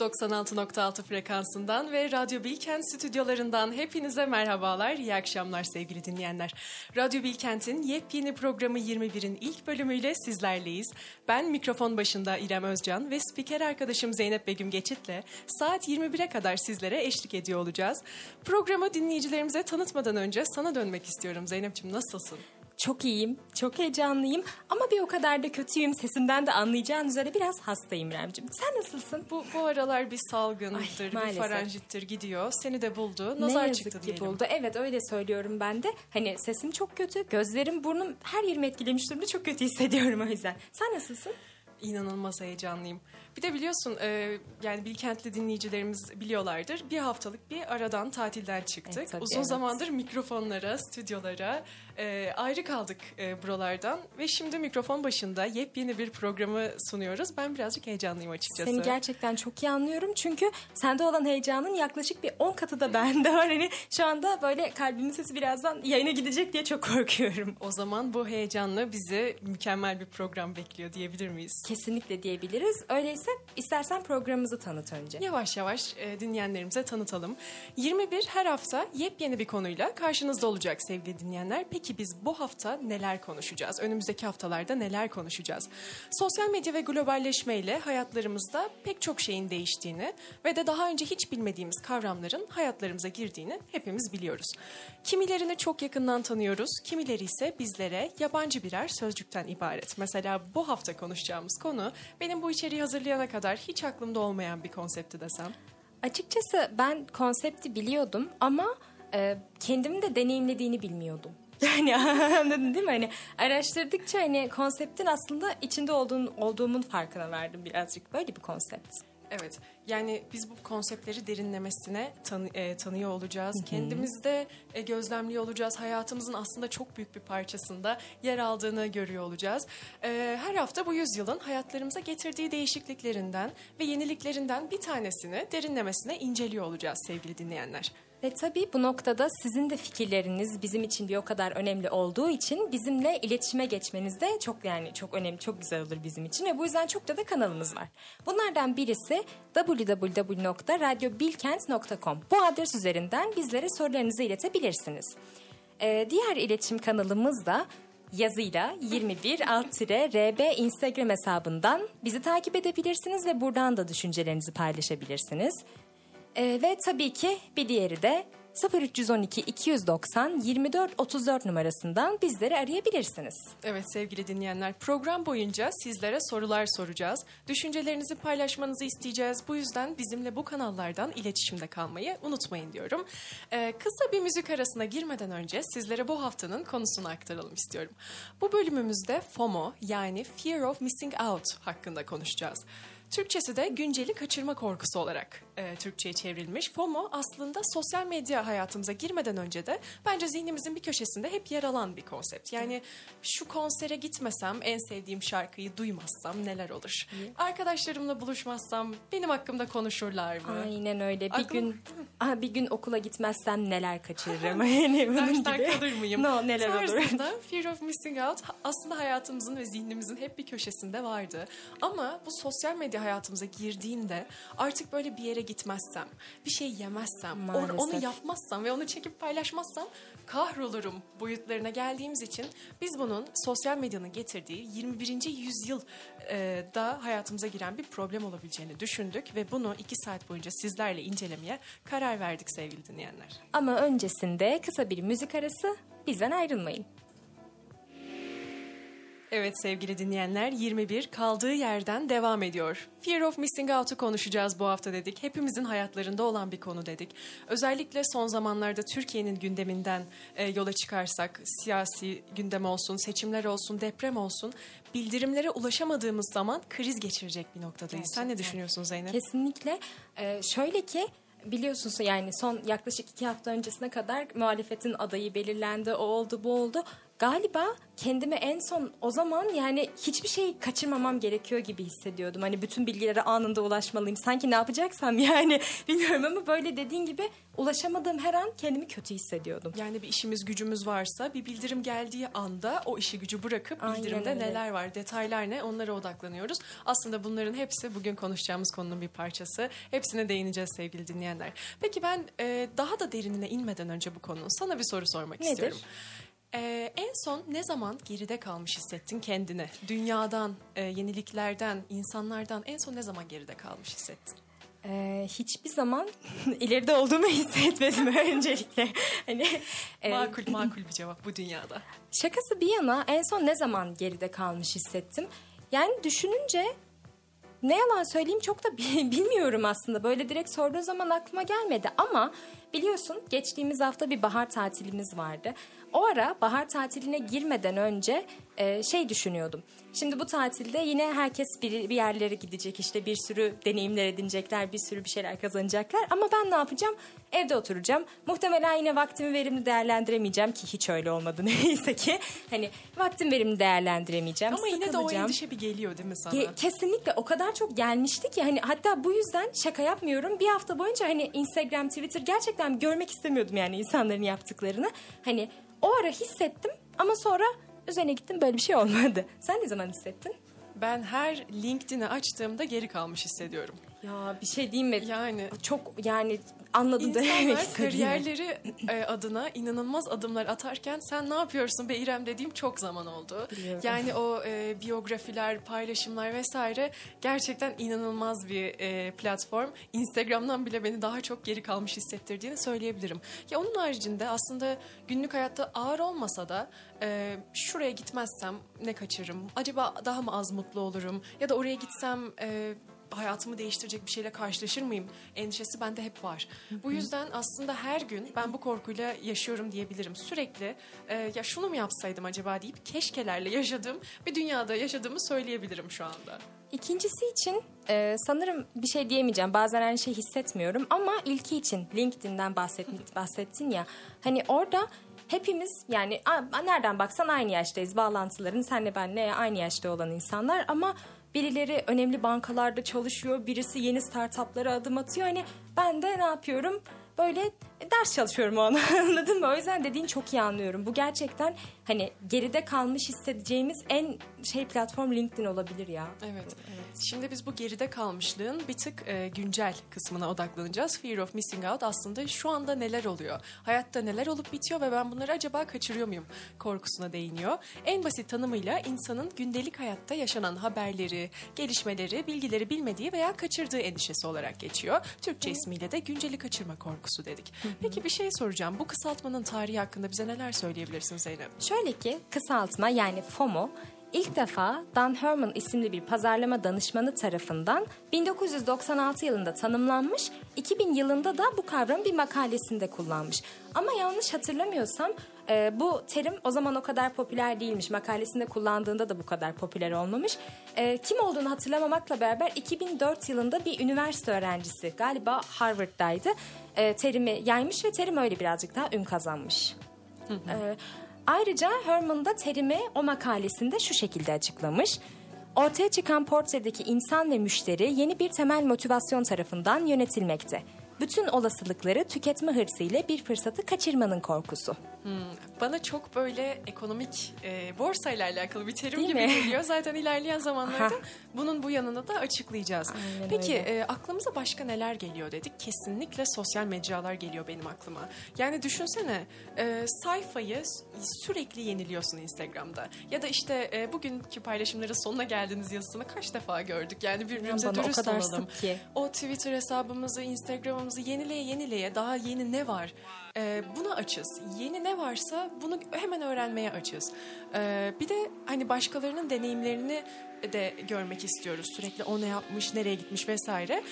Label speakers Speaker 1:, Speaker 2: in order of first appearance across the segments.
Speaker 1: 96.6 frekansından ve Radyo Bilkent stüdyolarından hepinize merhabalar, iyi akşamlar sevgili dinleyenler. Radyo Bilkent'in yepyeni programı 21'in ilk bölümüyle sizlerleyiz. Ben mikrofon başında İrem Özcan ve spiker arkadaşım Zeynep Begüm Geçit'le saat 21'e kadar sizlere eşlik ediyor olacağız. Programı dinleyicilerimize tanıtmadan önce sana dönmek istiyorum Zeynep'ciğim nasılsın?
Speaker 2: Çok iyiyim, çok heyecanlıyım ama bir o kadar da kötüyüm. Sesimden de anlayacağın üzere biraz hastayım İremciğim. Sen nasılsın?
Speaker 1: Bu, bu aralar bir salgındır,
Speaker 2: Ay,
Speaker 1: bir faranjittir gidiyor. Seni de buldu, nazar
Speaker 2: ne yazık
Speaker 1: çıktı
Speaker 2: ki
Speaker 1: diyelim.
Speaker 2: buldu. Evet öyle söylüyorum ben de. Hani sesim çok kötü, gözlerim, burnum her yerimi etkilemiş durumda çok kötü hissediyorum o yüzden. Sen nasılsın?
Speaker 1: İnanılmaz heyecanlıyım. Bir de biliyorsun e, yani Bilkentli dinleyicilerimiz biliyorlardır. Bir haftalık bir aradan tatilden çıktık.
Speaker 2: Evet, tabii,
Speaker 1: Uzun
Speaker 2: evet.
Speaker 1: zamandır mikrofonlara, stüdyolara e, ayrı kaldık e, buralardan. Ve şimdi mikrofon başında yepyeni bir programı sunuyoruz. Ben birazcık heyecanlıyım açıkçası.
Speaker 2: Seni gerçekten çok iyi anlıyorum. Çünkü sende olan heyecanın yaklaşık bir 10 katı da bende var. Hani şu anda böyle kalbimin sesi birazdan yayına gidecek diye çok korkuyorum.
Speaker 1: O zaman bu heyecanla bizi mükemmel bir program bekliyor diyebilir miyiz?
Speaker 2: Kesinlikle diyebiliriz. Öyleyse istersen programımızı tanıt önce.
Speaker 1: Yavaş yavaş e, dinleyenlerimize tanıtalım. 21 her hafta yepyeni bir konuyla karşınızda olacak sevgili dinleyenler. Peki biz bu hafta neler konuşacağız? Önümüzdeki haftalarda neler konuşacağız? Sosyal medya ve globalleşmeyle hayatlarımızda pek çok şeyin değiştiğini ve de daha önce hiç bilmediğimiz kavramların hayatlarımıza girdiğini hepimiz biliyoruz. Kimilerini çok yakından tanıyoruz, kimileri ise bizlere yabancı birer sözcükten ibaret. Mesela bu hafta konuşacağımız konu benim bu içeriği hazırlayana kadar hiç aklımda olmayan bir konsepti desem.
Speaker 2: Açıkçası ben konsepti biliyordum ama e, kendimin de deneyimlediğini bilmiyordum. Yani anladın değil mi? Hani araştırdıkça hani konseptin aslında içinde olduğun, olduğumun farkına vardım birazcık. Böyle bir konsept.
Speaker 1: Evet, yani biz bu konseptleri derinlemesine tanı- e, tanıyor olacağız. Kendimizde e, gözlemliyor olacağız. Hayatımızın aslında çok büyük bir parçasında yer aldığını görüyor olacağız. E, her hafta bu yüzyılın hayatlarımıza getirdiği değişikliklerinden ve yeniliklerinden bir tanesini derinlemesine inceliyor olacağız sevgili dinleyenler.
Speaker 2: Ve tabii bu noktada sizin de fikirleriniz bizim için bir o kadar önemli olduğu için bizimle iletişime geçmeniz de çok yani çok önemli, çok güzel olur bizim için ve bu yüzden çok da da kanalımız var. Bunlardan birisi www.radyobilkent.com. Bu adres üzerinden bizlere sorularınızı iletebilirsiniz. Ee, diğer iletişim kanalımız da yazıyla 21 alt RB Instagram hesabından bizi takip edebilirsiniz ve buradan da düşüncelerinizi paylaşabilirsiniz. Ee, ve tabii ki bir diğeri de 0312 290 24 34 numarasından bizleri arayabilirsiniz.
Speaker 1: Evet sevgili dinleyenler program boyunca sizlere sorular soracağız. Düşüncelerinizi paylaşmanızı isteyeceğiz. Bu yüzden bizimle bu kanallardan iletişimde kalmayı unutmayın diyorum. Ee, kısa bir müzik arasına girmeden önce sizlere bu haftanın konusunu aktaralım istiyorum. Bu bölümümüzde FOMO yani Fear of Missing Out hakkında konuşacağız. Türkçesi de günceli kaçırma korkusu olarak e, Türkçe'ye çevrilmiş. FOMO aslında sosyal medya hayatımıza girmeden önce de bence zihnimizin bir köşesinde hep yer alan bir konsept. Yani şu konsere gitmesem, en sevdiğim şarkıyı duymazsam neler olur? Arkadaşlarımla buluşmazsam benim hakkımda konuşurlar mı?
Speaker 2: Aynen öyle. Bir
Speaker 1: Aklım-
Speaker 2: gün Aha, bir gün okula gitmezsem neler kaçırırım. yani bunun gibi.
Speaker 1: kalır mıyım?
Speaker 2: No, neler olur.
Speaker 1: Tarzında Fear of Missing Out aslında hayatımızın ve zihnimizin hep bir köşesinde vardı. Ama bu sosyal medya hayatımıza girdiğinde artık böyle bir yere gitmezsem, bir şey yemezsem, or- onu
Speaker 2: Maalesef.
Speaker 1: yapmazsam ve onu çekip paylaşmazsam kahrolurum boyutlarına geldiğimiz için biz bunun sosyal medyanın getirdiği 21. yüzyıl e, da hayatımıza giren bir problem olabileceğini düşündük ve bunu iki saat boyunca sizlerle incelemeye karar verdik sevgili dinleyenler.
Speaker 2: Ama öncesinde kısa bir müzik arası bizden ayrılmayın.
Speaker 1: Evet sevgili dinleyenler 21 kaldığı yerden devam ediyor. Fear of Missing Out'u konuşacağız bu hafta dedik. Hepimizin hayatlarında olan bir konu dedik. Özellikle son zamanlarda Türkiye'nin gündeminden e, yola çıkarsak siyasi gündem olsun, seçimler olsun, deprem olsun bildirimlere ulaşamadığımız zaman kriz geçirecek bir noktadayız. Sen ne
Speaker 2: Gerçekten.
Speaker 1: düşünüyorsun Zeynep?
Speaker 2: Kesinlikle. Ee, şöyle ki biliyorsunuz yani son yaklaşık iki hafta öncesine kadar muhalefetin adayı belirlendi. O oldu bu oldu. Galiba kendimi en son o zaman yani hiçbir şey kaçırmamam gerekiyor gibi hissediyordum. Hani bütün bilgilere anında ulaşmalıyım. Sanki ne yapacaksam yani bilmiyorum ama böyle dediğin gibi ulaşamadığım her an kendimi kötü hissediyordum.
Speaker 1: Yani bir işimiz gücümüz varsa bir bildirim geldiği anda o işi gücü bırakıp
Speaker 2: Aynen
Speaker 1: bildirimde
Speaker 2: öyle.
Speaker 1: neler var, detaylar ne onlara odaklanıyoruz. Aslında bunların hepsi bugün konuşacağımız konunun bir parçası. Hepsine değineceğiz sevgili dinleyenler. Peki ben e, daha da derinine inmeden önce bu konunun sana bir soru sormak
Speaker 2: Nedir?
Speaker 1: istiyorum. E, en son ne zaman geride kalmış hissettin kendini? Dünyadan, e, yeniliklerden, insanlardan en son ne zaman geride kalmış hissettin?
Speaker 2: Ee, hiçbir zaman ileride olduğumu hissetmedim öncelikle. Hani e,
Speaker 1: Makul makul bir cevap bu dünyada.
Speaker 2: Şakası bir yana en son ne zaman geride kalmış hissettim. Yani düşününce ne yalan söyleyeyim çok da bi- bilmiyorum aslında. Böyle direkt sorduğun zaman aklıma gelmedi ama biliyorsun geçtiğimiz hafta bir bahar tatilimiz vardı. O ara bahar tatiline girmeden önce e, şey düşünüyordum. Şimdi bu tatilde yine herkes bir, bir yerlere gidecek işte bir sürü deneyimler edinecekler, bir sürü bir şeyler kazanacaklar. Ama ben ne yapacağım? Evde oturacağım. Muhtemelen yine vaktimi verimli değerlendiremeyeceğim ki hiç öyle olmadı neyse ki. Hani vaktim verimli değerlendiremeyeceğim.
Speaker 1: Ama yine de o endişe bir geliyor değil mi sana?
Speaker 2: Ge- kesinlikle o kadar çok gelmişti ki hani hatta bu yüzden şaka yapmıyorum. Bir hafta boyunca hani Instagram, Twitter gerçekten görmek istemiyordum yani insanların yaptıklarını. Hani o ara hissettim ama sonra üzerine gittim böyle bir şey olmadı. Sen ne zaman hissettin?
Speaker 1: Ben her LinkedIn'i açtığımda geri kalmış hissediyorum.
Speaker 2: Ya bir şey diyeyim mi?
Speaker 1: Yani
Speaker 2: Çok yani anladım demek
Speaker 1: insanlar
Speaker 2: istediğimi.
Speaker 1: kariyerleri e, adına inanılmaz adımlar atarken sen ne yapıyorsun be İrem dediğim çok zaman oldu.
Speaker 2: Biliyorum.
Speaker 1: Yani o e, biyografiler, paylaşımlar vesaire gerçekten inanılmaz bir e, platform. Instagram'dan bile beni daha çok geri kalmış hissettirdiğini söyleyebilirim. Ya onun haricinde aslında günlük hayatta ağır olmasa da e, şuraya gitmezsem ne kaçırırım? Acaba daha mı az mutlu olurum? Ya da oraya gitsem e, hayatımı değiştirecek bir şeyle karşılaşır mıyım? Endişesi bende hep var. Bu yüzden aslında her gün ben bu korkuyla yaşıyorum diyebilirim. Sürekli e, ya şunu mu yapsaydım acaba deyip keşkelerle yaşadığım bir dünyada yaşadığımı söyleyebilirim şu anda.
Speaker 2: İkincisi için e, sanırım bir şey diyemeyeceğim. Bazen aynı şey hissetmiyorum ama ilki için LinkedIn'den bahset, bahsettin ya. Hani orada hepimiz yani a- nereden baksan aynı yaştayız. Bağlantıların senle benle aynı yaşta olan insanlar ama birileri önemli bankalarda çalışıyor. Birisi yeni startuplara adım atıyor. Hani ben de ne yapıyorum? Böyle ders çalışıyorum o an anladın mı? O yüzden dediğin çok iyi anlıyorum. Bu gerçekten hani geride kalmış hissedeceğimiz en şey platform LinkedIn olabilir ya.
Speaker 1: Evet. Şimdi biz bu geride kalmışlığın bir tık e, güncel kısmına odaklanacağız. Fear of missing out aslında şu anda neler oluyor? Hayatta neler olup bitiyor ve ben bunları acaba kaçırıyor muyum? Korkusuna değiniyor. En basit tanımıyla insanın gündelik hayatta yaşanan haberleri, gelişmeleri, bilgileri bilmediği veya kaçırdığı endişesi olarak geçiyor. Türkçe ismiyle de günceli kaçırma korkusu dedik. Peki bir şey soracağım. Bu kısaltmanın tarihi hakkında bize neler söyleyebilirsin Zeynep?
Speaker 2: Şöyle ki kısaltma yani FOMO ilk defa Dan Herman isimli bir pazarlama danışmanı tarafından 1996 yılında tanımlanmış, 2000 yılında da bu kavramı bir makalesinde kullanmış. Ama yanlış hatırlamıyorsam e, bu terim o zaman o kadar popüler değilmiş. Makalesinde kullandığında da bu kadar popüler olmamış. E, kim olduğunu hatırlamamakla beraber 2004 yılında bir üniversite öğrencisi galiba Harvard'daydı. E, terimi yaymış ve terim öyle birazcık daha ün kazanmış. E, Ayrıca Herman da terimi o makalesinde şu şekilde açıklamış. Ortaya çıkan portredeki insan ve müşteri yeni bir temel motivasyon tarafından yönetilmekte. Bütün olasılıkları tüketme hırsı ile bir fırsatı kaçırmanın korkusu.
Speaker 1: Bana çok böyle ekonomik e, borsayla alakalı bir terim
Speaker 2: Değil
Speaker 1: gibi
Speaker 2: mi?
Speaker 1: geliyor. Zaten ilerleyen zamanlarda
Speaker 2: Aha.
Speaker 1: bunun bu yanını da açıklayacağız.
Speaker 2: Aynen
Speaker 1: Peki
Speaker 2: öyle.
Speaker 1: e, aklımıza başka neler geliyor dedik. Kesinlikle sosyal mecralar geliyor benim aklıma. Yani düşünsene e, sayfayı sürekli yeniliyorsun Instagram'da. Ya da işte e, bugünkü paylaşımların sonuna geldiniz yazısını kaç defa gördük. Yani birbirimize
Speaker 2: o
Speaker 1: dürüst
Speaker 2: kadar
Speaker 1: olalım.
Speaker 2: ki.
Speaker 1: O Twitter hesabımızı, Instagram'ımızı yenileye yenileye daha yeni ne var? Ee, buna açız. Yeni ne varsa bunu hemen öğrenmeye açız. Ee, bir de hani başkalarının deneyimlerini de görmek istiyoruz. Sürekli o ne yapmış, nereye gitmiş vesaire.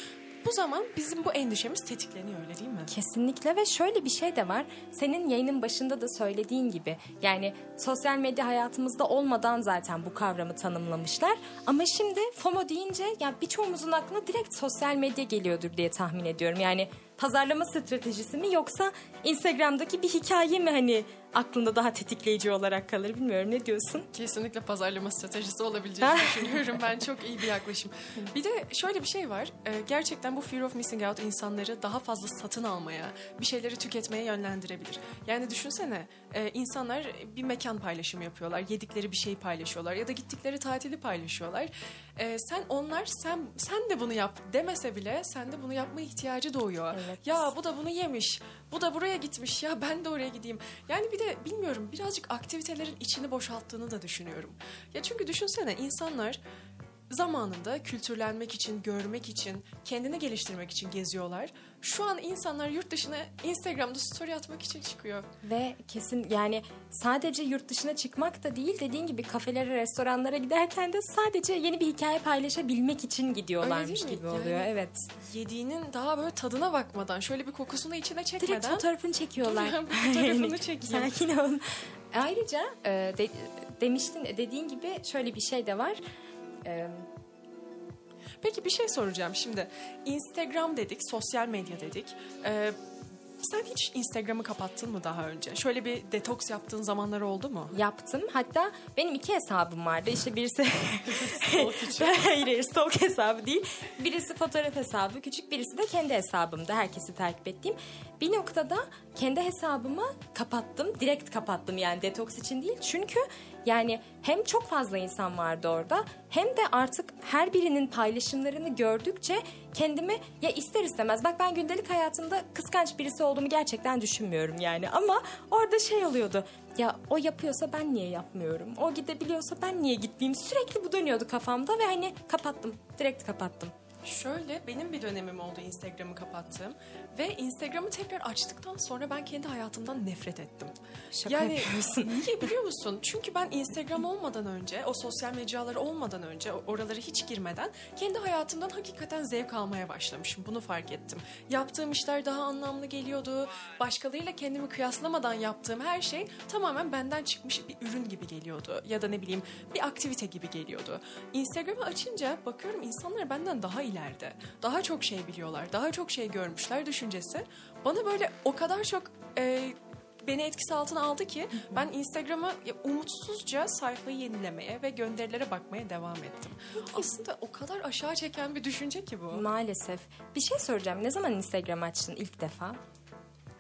Speaker 1: Bu zaman bizim bu endişemiz tetikleniyor öyle değil mi?
Speaker 2: Kesinlikle ve şöyle bir şey de var. Senin yayının başında da söylediğin gibi yani sosyal medya hayatımızda olmadan zaten bu kavramı tanımlamışlar. Ama şimdi FOMO deyince ya birçoğumuzun aklına direkt sosyal medya geliyordur diye tahmin ediyorum. Yani pazarlama stratejisi mi yoksa Instagram'daki bir hikaye mi hani aklında daha tetikleyici olarak kalır bilmiyorum ne diyorsun?
Speaker 1: Kesinlikle pazarlama stratejisi olabileceğini düşünüyorum ben çok iyi bir yaklaşım. Bir de şöyle bir şey var e, gerçekten bu fear of missing out insanları daha fazla satın almaya bir şeyleri tüketmeye yönlendirebilir. Yani düşünsene e, insanlar bir mekan paylaşımı yapıyorlar yedikleri bir şeyi paylaşıyorlar ya da gittikleri tatili paylaşıyorlar. E, sen onlar sen sen de bunu yap demese bile sende bunu yapma ihtiyacı doğuyor.
Speaker 2: Evet.
Speaker 1: Ya bu da bunu yemiş bu da buraya gitmiş ya ben de oraya gideyim. Yani bir de bilmiyorum birazcık aktivitelerin içini boşalttığını da düşünüyorum. Ya çünkü düşünsene insanlar zamanında kültürlenmek için, görmek için, kendini geliştirmek için geziyorlar. Şu an insanlar yurt dışına Instagram'da story atmak için çıkıyor.
Speaker 2: Ve kesin yani sadece yurt dışına çıkmak da değil dediğin gibi kafelere, restoranlara giderken de sadece yeni bir hikaye paylaşabilmek için gidiyorlarmış gibi oluyor.
Speaker 1: Yani-
Speaker 2: Evet.
Speaker 1: Yediğinin daha böyle tadına bakmadan, şöyle bir kokusunu içine
Speaker 2: Direkt
Speaker 1: çekmeden
Speaker 2: fotoğrafını çekiyorlar.
Speaker 1: Fotoğrafını çekeyim.
Speaker 2: Sakin ol. Ayrıca e, de- demiştin dediğin gibi şöyle bir şey de var. E,
Speaker 1: Peki bir şey soracağım şimdi. Instagram dedik, sosyal medya dedik. Ee, sen hiç Instagram'ı kapattın mı daha önce? Şöyle bir detoks yaptığın zamanlar oldu mu?
Speaker 2: yaptım. Hatta benim iki hesabım vardı. İşte birisi hayır, hayır stalk hesabı değil. Birisi fotoğraf hesabı, küçük birisi de kendi hesabımda herkesi takip ettiğim. Bir noktada kendi hesabımı kapattım. Direkt kapattım yani detoks için değil. Çünkü yani hem çok fazla insan vardı orada hem de artık her birinin paylaşımlarını gördükçe kendimi ya ister istemez bak ben gündelik hayatımda kıskanç birisi olduğumu gerçekten düşünmüyorum yani. Ama orada şey oluyordu ya o yapıyorsa ben niye yapmıyorum? O gidebiliyorsa ben niye gitmeyeyim? Sürekli bu dönüyordu kafamda ve hani kapattım direkt kapattım.
Speaker 1: Şöyle benim bir dönemim oldu Instagram'ı kapattığım ve Instagram'ı tekrar açtıktan sonra ben kendi hayatımdan nefret ettim.
Speaker 2: Şaka
Speaker 1: yani
Speaker 2: yapıyorsun.
Speaker 1: niye biliyor musun? Çünkü ben Instagram olmadan önce, o sosyal mecralar olmadan önce, oralara hiç girmeden kendi hayatımdan hakikaten zevk almaya başlamışım. Bunu fark ettim. Yaptığım işler daha anlamlı geliyordu. Başkalarıyla kendimi kıyaslamadan yaptığım her şey tamamen benden çıkmış bir ürün gibi geliyordu. Ya da ne bileyim bir aktivite gibi geliyordu. Instagram'ı açınca bakıyorum insanlar benden daha ileride. Daha çok şey biliyorlar, daha çok şey görmüşler düşüncesi. Bana böyle o kadar çok... e, beni etkisi altına aldı ki ben Instagram'ı ya, umutsuzca sayfayı yenilemeye ve gönderilere bakmaya devam ettim. Aslında o kadar aşağı çeken bir düşünce ki bu.
Speaker 2: Maalesef. Bir şey soracağım ne zaman Instagram açtın ilk defa?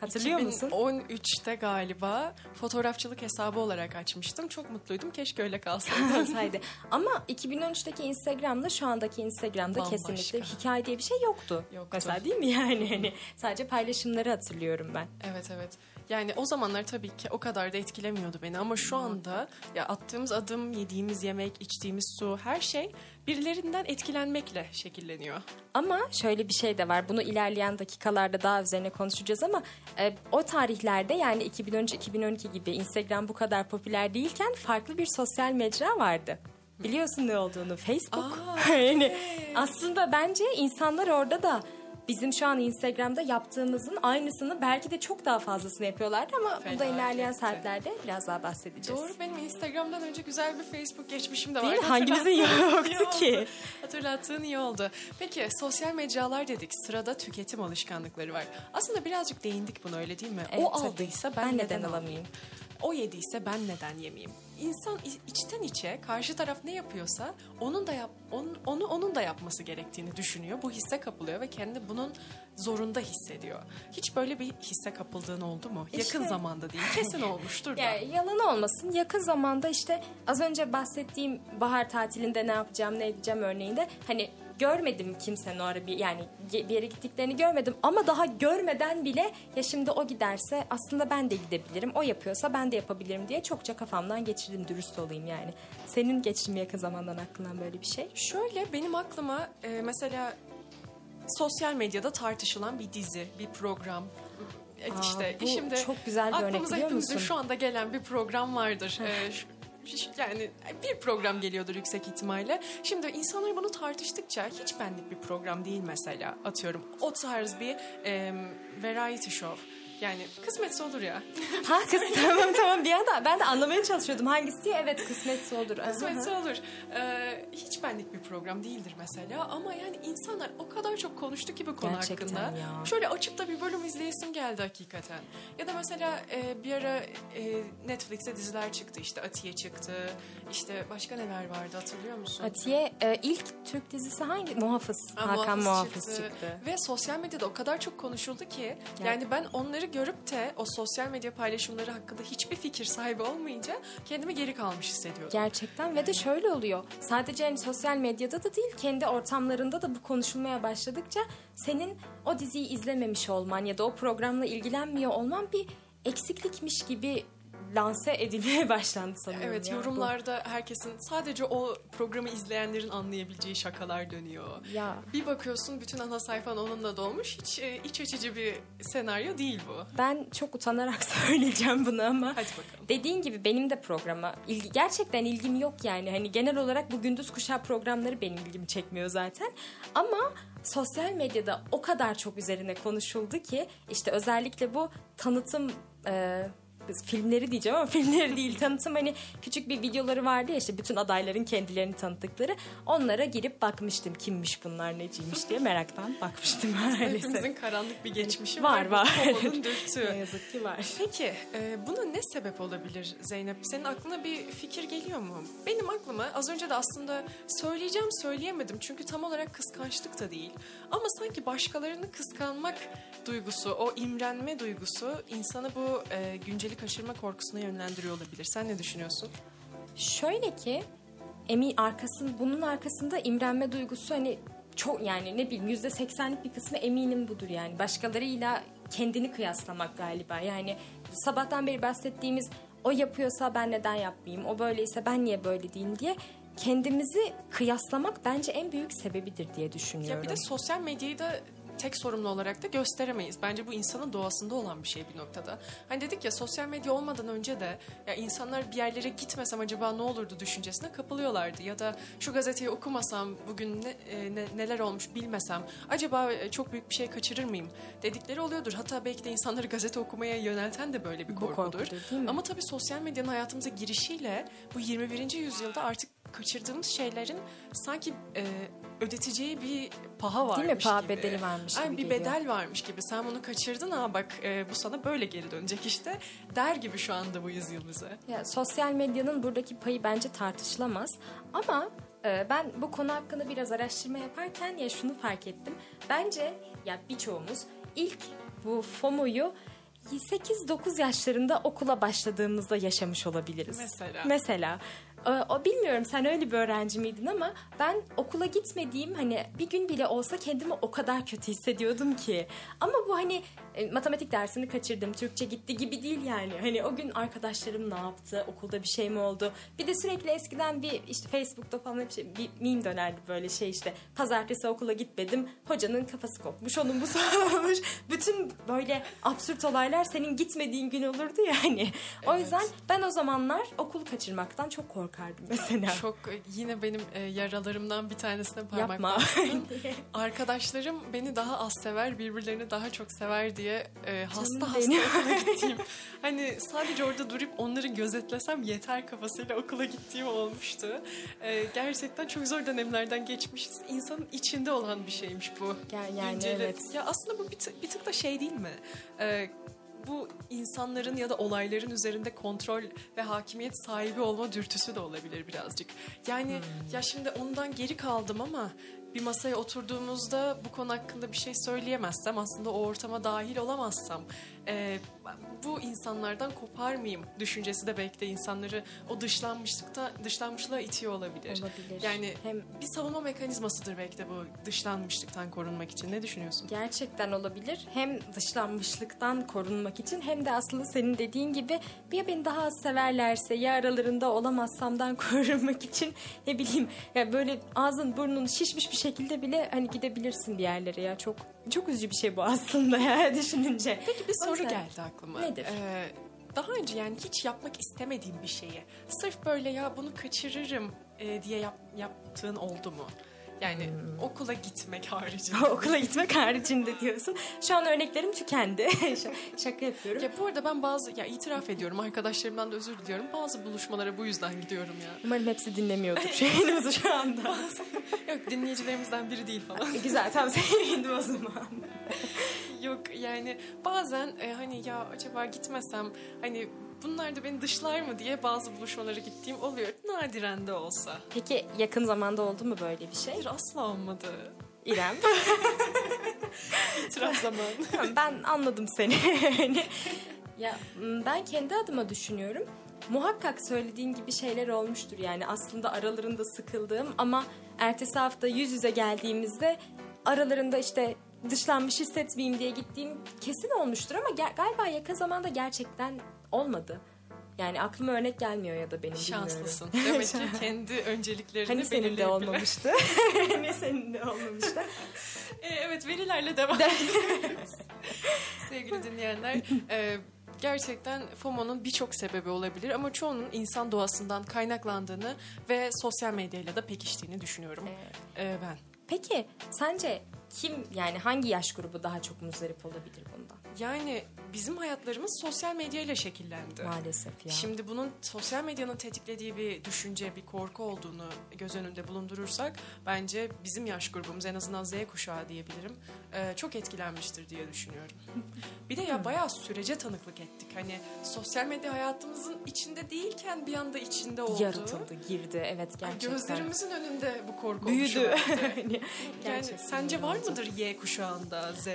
Speaker 2: Hatırlıyor musun?
Speaker 1: 2013'te galiba fotoğrafçılık hesabı olarak açmıştım. Çok mutluydum. Keşke öyle kalsaydı.
Speaker 2: Ama 2013'teki Instagram'da şu andaki Instagram'da
Speaker 1: Bambaşka.
Speaker 2: kesinlikle hikaye diye bir şey yoktu.
Speaker 1: Yoktu.
Speaker 2: Mesela değil mi yani? Hani sadece paylaşımları hatırlıyorum ben.
Speaker 1: Evet evet. Yani o zamanlar tabii ki o kadar da etkilemiyordu beni ama şu anda ya attığımız adım, yediğimiz yemek, içtiğimiz su her şey birilerinden etkilenmekle şekilleniyor.
Speaker 2: Ama şöyle bir şey de var. Bunu ilerleyen dakikalarda daha üzerine konuşacağız ama e, o tarihlerde yani 2013-2012 gibi Instagram bu kadar popüler değilken farklı bir sosyal mecra vardı. Biliyorsun ne olduğunu Facebook.
Speaker 1: Aa,
Speaker 2: yani aslında bence insanlar orada da bizim şu an Instagram'da yaptığımızın aynısını belki de çok daha fazlasını yapıyorlardı ama bu da ilerleyen saatlerde biraz daha bahsedeceğiz.
Speaker 1: Doğru benim Instagram'dan önce güzel bir Facebook geçmişim de
Speaker 2: Değil mi? Hangimizin
Speaker 1: Hatırlattığın
Speaker 2: yoktu ki?
Speaker 1: Hatırlattığın iyi oldu. Peki sosyal mecralar dedik. Sırada tüketim alışkanlıkları var. Aslında birazcık değindik buna öyle değil mi?
Speaker 2: Evet,
Speaker 1: o aldıysa ben,
Speaker 2: Ben
Speaker 1: neden,
Speaker 2: neden
Speaker 1: alamayayım? O yediyse ben neden yemeyeyim? İnsan içten içe karşı taraf ne yapıyorsa onun da yap onun, onu onun da yapması gerektiğini düşünüyor. Bu hisse kapılıyor ve kendi bunun zorunda hissediyor. Hiç böyle bir hisse kapıldığın oldu mu? Yakın
Speaker 2: İşte-
Speaker 1: zamanda değil. Kesin olmuştur da.
Speaker 2: Yani yalan olmasın yakın zamanda işte az önce bahsettiğim bahar tatilinde ne yapacağım ne edeceğim örneğinde hani görmedim kimsenin o ara bir yani bir yere gittiklerini görmedim ama daha görmeden bile ya şimdi o giderse aslında ben de gidebilirim o yapıyorsa ben de yapabilirim diye çokça kafamdan geçirdim dürüst olayım yani. Senin geçti mi yakın zamandan aklından böyle bir şey?
Speaker 1: Şöyle benim aklıma e, mesela sosyal medyada tartışılan bir dizi, bir program. E,
Speaker 2: Aa,
Speaker 1: işte
Speaker 2: bu
Speaker 1: şimdi
Speaker 2: çok güzel bir örnek
Speaker 1: aklımıza
Speaker 2: biliyor musun?
Speaker 1: şu anda gelen bir program vardır. E, şu- yani bir program geliyordur yüksek ihtimalle. Şimdi insanlar bunu tartıştıkça hiç benlik bir program değil mesela atıyorum. O tarz bir e, variety show Yani kısmetse olur ya.
Speaker 2: Ha kız tamam tamam bir anda ben de anlamaya çalışıyordum hangisi diye. Evet kısmetse olur.
Speaker 1: Kısmetse olur. Ee, hiç benlik bir program değildir mesela ama yani insanlar o kadar çok konuştu ki bu konu
Speaker 2: Gerçekten
Speaker 1: hakkında.
Speaker 2: ya.
Speaker 1: Şöyle açıp da bir bölüm izleyesim geldi hakikaten. Ya da mesela e, bir ara e, Netflix'te diziler çıktı işte Atiye çıktı. İşte başka neler vardı hatırlıyor musun?
Speaker 2: Atiye e, ilk Türk dizisi hangi? Muhafız.
Speaker 1: Ha,
Speaker 2: Hakan Muhafız çıktı.
Speaker 1: Ve sosyal medyada o kadar çok konuşuldu ki yani ben onları görüp de o sosyal medya paylaşımları hakkında hiçbir fikir sahibi olmayınca kendimi geri kalmış hissediyordum.
Speaker 2: Gerçekten ve de şöyle oluyor. Sadece hani sosyal medyada da değil kendi ortamlarında da bu konuşulmaya başladıkça senin o diziyi izlememiş olman ya da o programla ilgilenmiyor olman bir eksiklikmiş gibi lanse edilmeye başlandı sanıyorum.
Speaker 1: Evet
Speaker 2: ya. Bu-
Speaker 1: yorumlarda herkesin sadece o programı izleyenlerin anlayabileceği şakalar dönüyor.
Speaker 2: Ya
Speaker 1: Bir bakıyorsun bütün ana sayfan onunla dolmuş. Hiç e, iç açıcı bir senaryo değil bu.
Speaker 2: ben çok utanarak söyleyeceğim bunu ama
Speaker 1: Hadi bakalım.
Speaker 2: Dediğin gibi benim de programa ilgi, gerçekten ilgim yok yani. Hani genel olarak bu gündüz kuşağı programları benim ilgimi çekmiyor zaten. Ama sosyal medyada o kadar çok üzerine konuşuldu ki işte özellikle bu tanıtım e, filmleri diyeceğim ama filmleri değil tanıtım hani küçük bir videoları vardı ya işte bütün adayların kendilerini tanıttıkları onlara girip bakmıştım kimmiş bunlar neciymiş diye meraktan bakmıştım maalesef.
Speaker 1: Hepimizin karanlık bir geçmişi
Speaker 2: Var,
Speaker 1: var.
Speaker 2: var.
Speaker 1: Kovalın dürtü.
Speaker 2: Ne yazık ki var.
Speaker 1: Peki e, buna ne sebep olabilir Zeynep? Senin aklına bir fikir geliyor mu? Benim aklıma az önce de aslında söyleyeceğim söyleyemedim. Çünkü tam olarak kıskançlık da değil. Ama sanki başkalarını kıskanmak duygusu, o imrenme duygusu insanı bu e, günceli kaçırma korkusuna yönlendiriyor olabilir. Sen ne düşünüyorsun?
Speaker 2: Şöyle ki emin arkasın bunun arkasında imrenme duygusu hani çok yani ne bileyim yüzde seksenlik bir kısmı eminim budur yani başkalarıyla kendini kıyaslamak galiba yani sabahtan beri bahsettiğimiz o yapıyorsa ben neden yapmayayım o böyleyse ben niye böyle değilim diye kendimizi kıyaslamak bence en büyük sebebidir diye düşünüyorum.
Speaker 1: Ya bir de sosyal medyayı da tek sorumlu olarak da gösteremeyiz. Bence bu insanın doğasında olan bir şey bir noktada. Hani dedik ya sosyal medya olmadan önce de ya insanlar bir yerlere gitmesem acaba ne olurdu düşüncesine kapılıyorlardı. Ya da şu gazeteyi okumasam bugün ne, e, ne- neler olmuş bilmesem acaba e, çok büyük bir şey kaçırır mıyım dedikleri oluyordur. Hatta belki de insanları gazete okumaya yönelten de böyle bir
Speaker 2: Bu
Speaker 1: korkudur.
Speaker 2: korkudur, değil mi?
Speaker 1: Ama tabii sosyal medyanın hayatımıza girişiyle bu 21. yüzyılda artık kaçırdığımız şeylerin sanki e, ödeteceği bir paha varmış
Speaker 2: Değil mi? Paha
Speaker 1: gibi.
Speaker 2: bedeli varmış
Speaker 1: Ay,
Speaker 2: gibi
Speaker 1: bir
Speaker 2: geliyor.
Speaker 1: bedel varmış gibi. Sen bunu kaçırdın ha bak e, bu sana böyle geri dönecek işte der gibi şu anda bu yüzyıl bize.
Speaker 2: Ya, sosyal medyanın buradaki payı bence tartışılamaz. Ama e, ben bu konu hakkında biraz araştırma yaparken ya şunu fark ettim. Bence ya birçoğumuz ilk bu FOMO'yu 8-9 yaşlarında okula başladığımızda yaşamış olabiliriz.
Speaker 1: Mesela.
Speaker 2: Mesela. E, O bilmiyorum sen öyle bir öğrenci miydin ama ben okula gitmediğim hani bir gün bile olsa kendimi o kadar kötü hissediyordum ki. Ama bu hani e, matematik dersini kaçırdım, Türkçe gitti gibi değil yani. Hani o gün arkadaşlarım ne yaptı, okulda bir şey mi oldu? Bir de sürekli eskiden bir işte Facebook'ta falan hep şey, bir meme dönerdi böyle şey işte. Pazartesi okula gitmedim, hocanın kafası kopmuş, onun bu olmuş. Bütün böyle absürt olaylar senin gitmediğin gün olurdu yani. O
Speaker 1: Evet.
Speaker 2: yüzden ben o zamanlar okul kaçırmaktan çok korkardım mesela.
Speaker 1: Çok e, yine benim e, yaralarımdan bir tanesine parmak
Speaker 2: Yapma.
Speaker 1: bastın. Arkadaşlarım beni daha az sever, birbirlerini daha çok sever diye e, hasta hasta
Speaker 2: benim.
Speaker 1: okula gittiğim. hani sadece orada durup onları gözetlesem yeter kafasıyla okula gittiğim olmuştu. E, gerçekten çok zor dönemlerden geçmişiz. İnsanın içinde olan bir şeymiş bu.
Speaker 2: Yani- yani evet.
Speaker 1: Ya aslında bu bir, tık- bir tık da şey değil mi? E, bu insanların ya da olayların üzerinde kontrol ve hakimiyet sahibi olma dürtüsü de olabilir birazcık. Yani
Speaker 2: Hmm.
Speaker 1: ya şimdi ondan geri kaldım ama bir masaya oturduğumuzda bu konu hakkında bir şey söyleyemezsem aslında o ortama dahil olamazsam e, bu insanlardan kopar mıyım düşüncesi de belki de insanları o dışlanmışlıkta dışlanmışlığa itiyor olabilir.
Speaker 2: Olabilir.
Speaker 1: Yani
Speaker 2: Hem
Speaker 1: bir savunma mekanizmasıdır belki de bu dışlanmışlıktan korunmak için. Ne düşünüyorsun?
Speaker 2: Gerçekten olabilir. Hem dışlanmışlıktan korunmak için hem de aslında senin dediğin gibi ya beni daha az severlerse ya aralarında olamazsamdan korunmak için ne bileyim ya böyle ağzın burnun şişmiş bir şekilde bile hani gidebilirsin bir yerlere ya çok çok üzücü bir şey bu aslında ya düşününce.
Speaker 1: Peki bir soru
Speaker 2: yüzden-
Speaker 1: geldi aklıma.
Speaker 2: Nedir?
Speaker 1: Ee, daha önce yani hiç yapmak istemediğim bir şeyi sırf böyle ya bunu kaçırırım e, diye yap- yaptığın oldu mu? Yani okula gitmek haricinde.
Speaker 2: Okula gitmek haricinde diyorsun. Şu an örneklerim tükendi. Şaka yapıyorum.
Speaker 1: Ya bu arada ben bazı ya itiraf ediyorum arkadaşlarımdan da özür diliyorum. Bazı buluşmalara bu yüzden gidiyorum ya.
Speaker 2: Umarım hepsi dinlemiyordur şeyimizi şu anda.
Speaker 1: Yok dinleyicilerimizden biri değil falan.
Speaker 2: Güzel tamam sevindim o zaman.
Speaker 1: Yok yani bazen e, hani ya acaba gitmesem hani bunlar da beni dışlar mı diye bazı buluşmalara gittiğim oluyor. Nadiren de olsa.
Speaker 2: Peki yakın zamanda oldu mu böyle bir şey?
Speaker 1: Hayır asla olmadı.
Speaker 2: İrem.
Speaker 1: İtiraf zamanı.
Speaker 2: Ben anladım seni. Ya ben kendi adıma düşünüyorum. Muhakkak söylediğin gibi şeyler olmuştur. Yani aslında aralarında sıkıldığım ama ertesi hafta yüz yüze geldiğimizde aralarında işte dışlanmış hissetmeyeyim diye gittiğim kesin olmuştur ama ger- galiba yakın zamanda gerçekten olmadı. Yani aklıma örnek gelmiyor ya da benim bilmiyorum.
Speaker 1: Şanslısın. Demek ki kendi önceliklerini
Speaker 2: Hani senin de olmamıştı. hani senin de olmamıştı.
Speaker 1: E, evet verilerle devam ediyoruz. Sevgili dinleyenler e, gerçekten FOMO'nun birçok sebebi olabilir ama çoğunun insan doğasından kaynaklandığını ve sosyal medyayla da pekiştiğini düşünüyorum e, ben.
Speaker 2: Peki sence kim yani hangi yaş grubu daha çok muzdarip olabilir bundan?
Speaker 1: Yani bizim hayatlarımız sosyal medyayla şekillendi.
Speaker 2: Maalesef ya.
Speaker 1: Şimdi bunun sosyal medyanın tetiklediği bir düşünce, bir korku olduğunu göz önünde bulundurursak bence bizim yaş grubumuz en azından Z kuşağı diyebilirim e, çok etkilenmiştir diye düşünüyorum. Bir de ya bayağı sürece tanıklık ettik. Hani sosyal medya hayatımızın içinde değilken bir anda içinde oldu.
Speaker 2: Yaratıldı, girdi. Evet gerçekten.
Speaker 1: Gözlerimizin önünde bu korku
Speaker 2: büyüdü.
Speaker 1: Yani
Speaker 2: gerçekten
Speaker 1: sence var mıdır Y kuşağında, Z,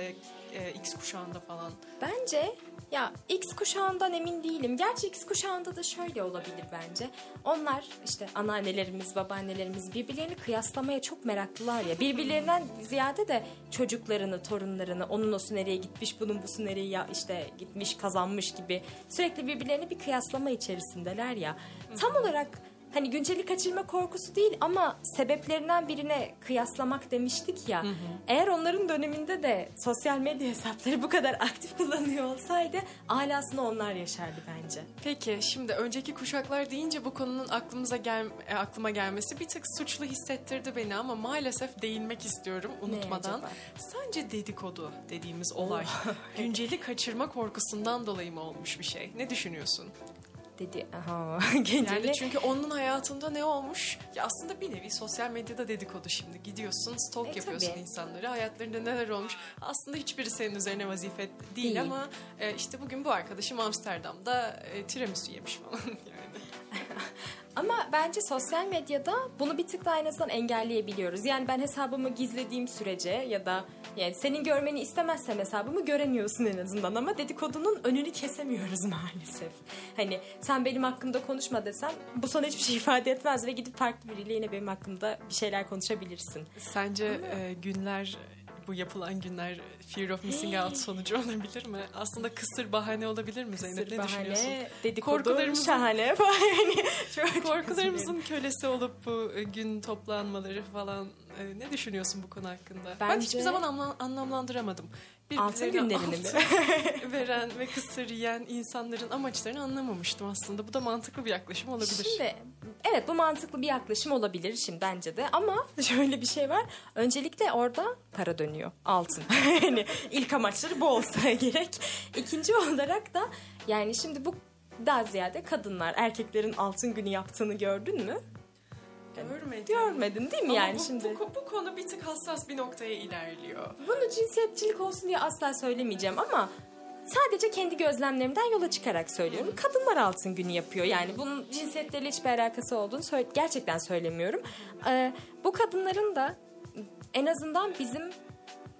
Speaker 1: e, X kuşağında falan?
Speaker 2: Bence ya X kuşağından emin değilim. Gerçi X kuşağında da şöyle olabilir bence. Onlar işte anneannelerimiz, babaannelerimiz birbirlerini kıyaslamaya çok meraklılar ya. Birbirlerinden ziyade de çocuklarını, torunlarını, onun osu nereye gitmiş, bunun busu nereye ya işte gitmiş, kazanmış gibi sürekli birbirlerini bir kıyaslama içerisindeler ya. Tam olarak hani günceli kaçırma korkusu değil ama sebeplerinden birine kıyaslamak demiştik ya. Eğer onların döneminde de sosyal medya hesapları bu kadar aktif kullanıyor olsaydı alasını onlar yaşardı bence.
Speaker 1: Peki şimdi önceki kuşaklar deyince bu konunun aklımıza gel e, aklıma gelmesi bir tık suçlu hissettirdi beni ama maalesef değinmek istiyorum unutmadan. Sence dedikodu dediğimiz olay günceli kaçırma korkusundan dolayı mı olmuş bir şey? Ne düşünüyorsun?
Speaker 2: Dedi aha günceli.
Speaker 1: Yani çünkü onun hayatında ne olmuş? Ya aslında bir nevi sosyal medyada dedikodu şimdi. Gidiyorsun, stalk
Speaker 2: E,
Speaker 1: yapıyorsun
Speaker 2: tabii.
Speaker 1: insanları. Hayatlarında neler olmuş? Aslında hiçbiri senin üzerine vazife değil,
Speaker 2: Değil.
Speaker 1: ama e, işte bugün bu arkadaşım Amsterdam'da e, tiramisu yemiş falan yani.
Speaker 2: Ama bence sosyal medyada bunu bir tık daha en azından engelleyebiliyoruz. Yani ben hesabımı gizlediğim sürece ya da yani senin görmeni istemezsem hesabımı göremiyorsun en azından ama dedikodunun önünü kesemiyoruz maalesef. Hani sen benim hakkımda konuşma desem bu sana hiçbir şey ifade etmez ve gidip farklı biriyle yine benim hakkımda bir şeyler konuşabilirsin.
Speaker 1: Sence e, günler bu yapılan günler fear of missing out sonucu olabilir mi? Aslında kısır bahane olabilir mi Zeynep?
Speaker 2: Sır
Speaker 1: ne düşünüyorsun?
Speaker 2: bahane, dedikodu,
Speaker 1: Korkularımızın-
Speaker 2: şahane çok
Speaker 1: Korkularımızın kölesi olup bu e, gün toplanmaları falan e, ne düşünüyorsun bu konu hakkında? Ben
Speaker 2: Bence-
Speaker 1: hiçbir zaman anla- anlamlandıramadım.
Speaker 2: Altın günlerini mi?
Speaker 1: veren ve kısır yiyen insanların amaçlarını anlamamıştım aslında. Bu da mantıklı bir yaklaşım olabilir.
Speaker 2: Şimdi evet bu mantıklı bir yaklaşım olabilir şimdi bence de ama şöyle bir şey var. Öncelikle orada para dönüyor. Altın. yani ilk amaçları bu olsa gerek. İkinci olarak da yani şimdi bu daha ziyade kadınlar erkeklerin altın günü yaptığını gördün mü?
Speaker 1: Görmedim.
Speaker 2: Görmedin değil mi
Speaker 1: Ama
Speaker 2: yani
Speaker 1: bu,
Speaker 2: şimdi?
Speaker 1: bu, bu konu bir tık hassas bir noktaya ilerliyor.
Speaker 2: Bunu cinsiyetçilik olsun diye asla söylemeyeceğim ama sadece kendi gözlemlerimden yola çıkarak söylüyorum. Kadınlar altın günü yapıyor. Yani bunun cinsiyetlerle hiçbir alakası olduğunu söyle- gerçekten söylemiyorum. Ee, bu kadınların da en azından bizim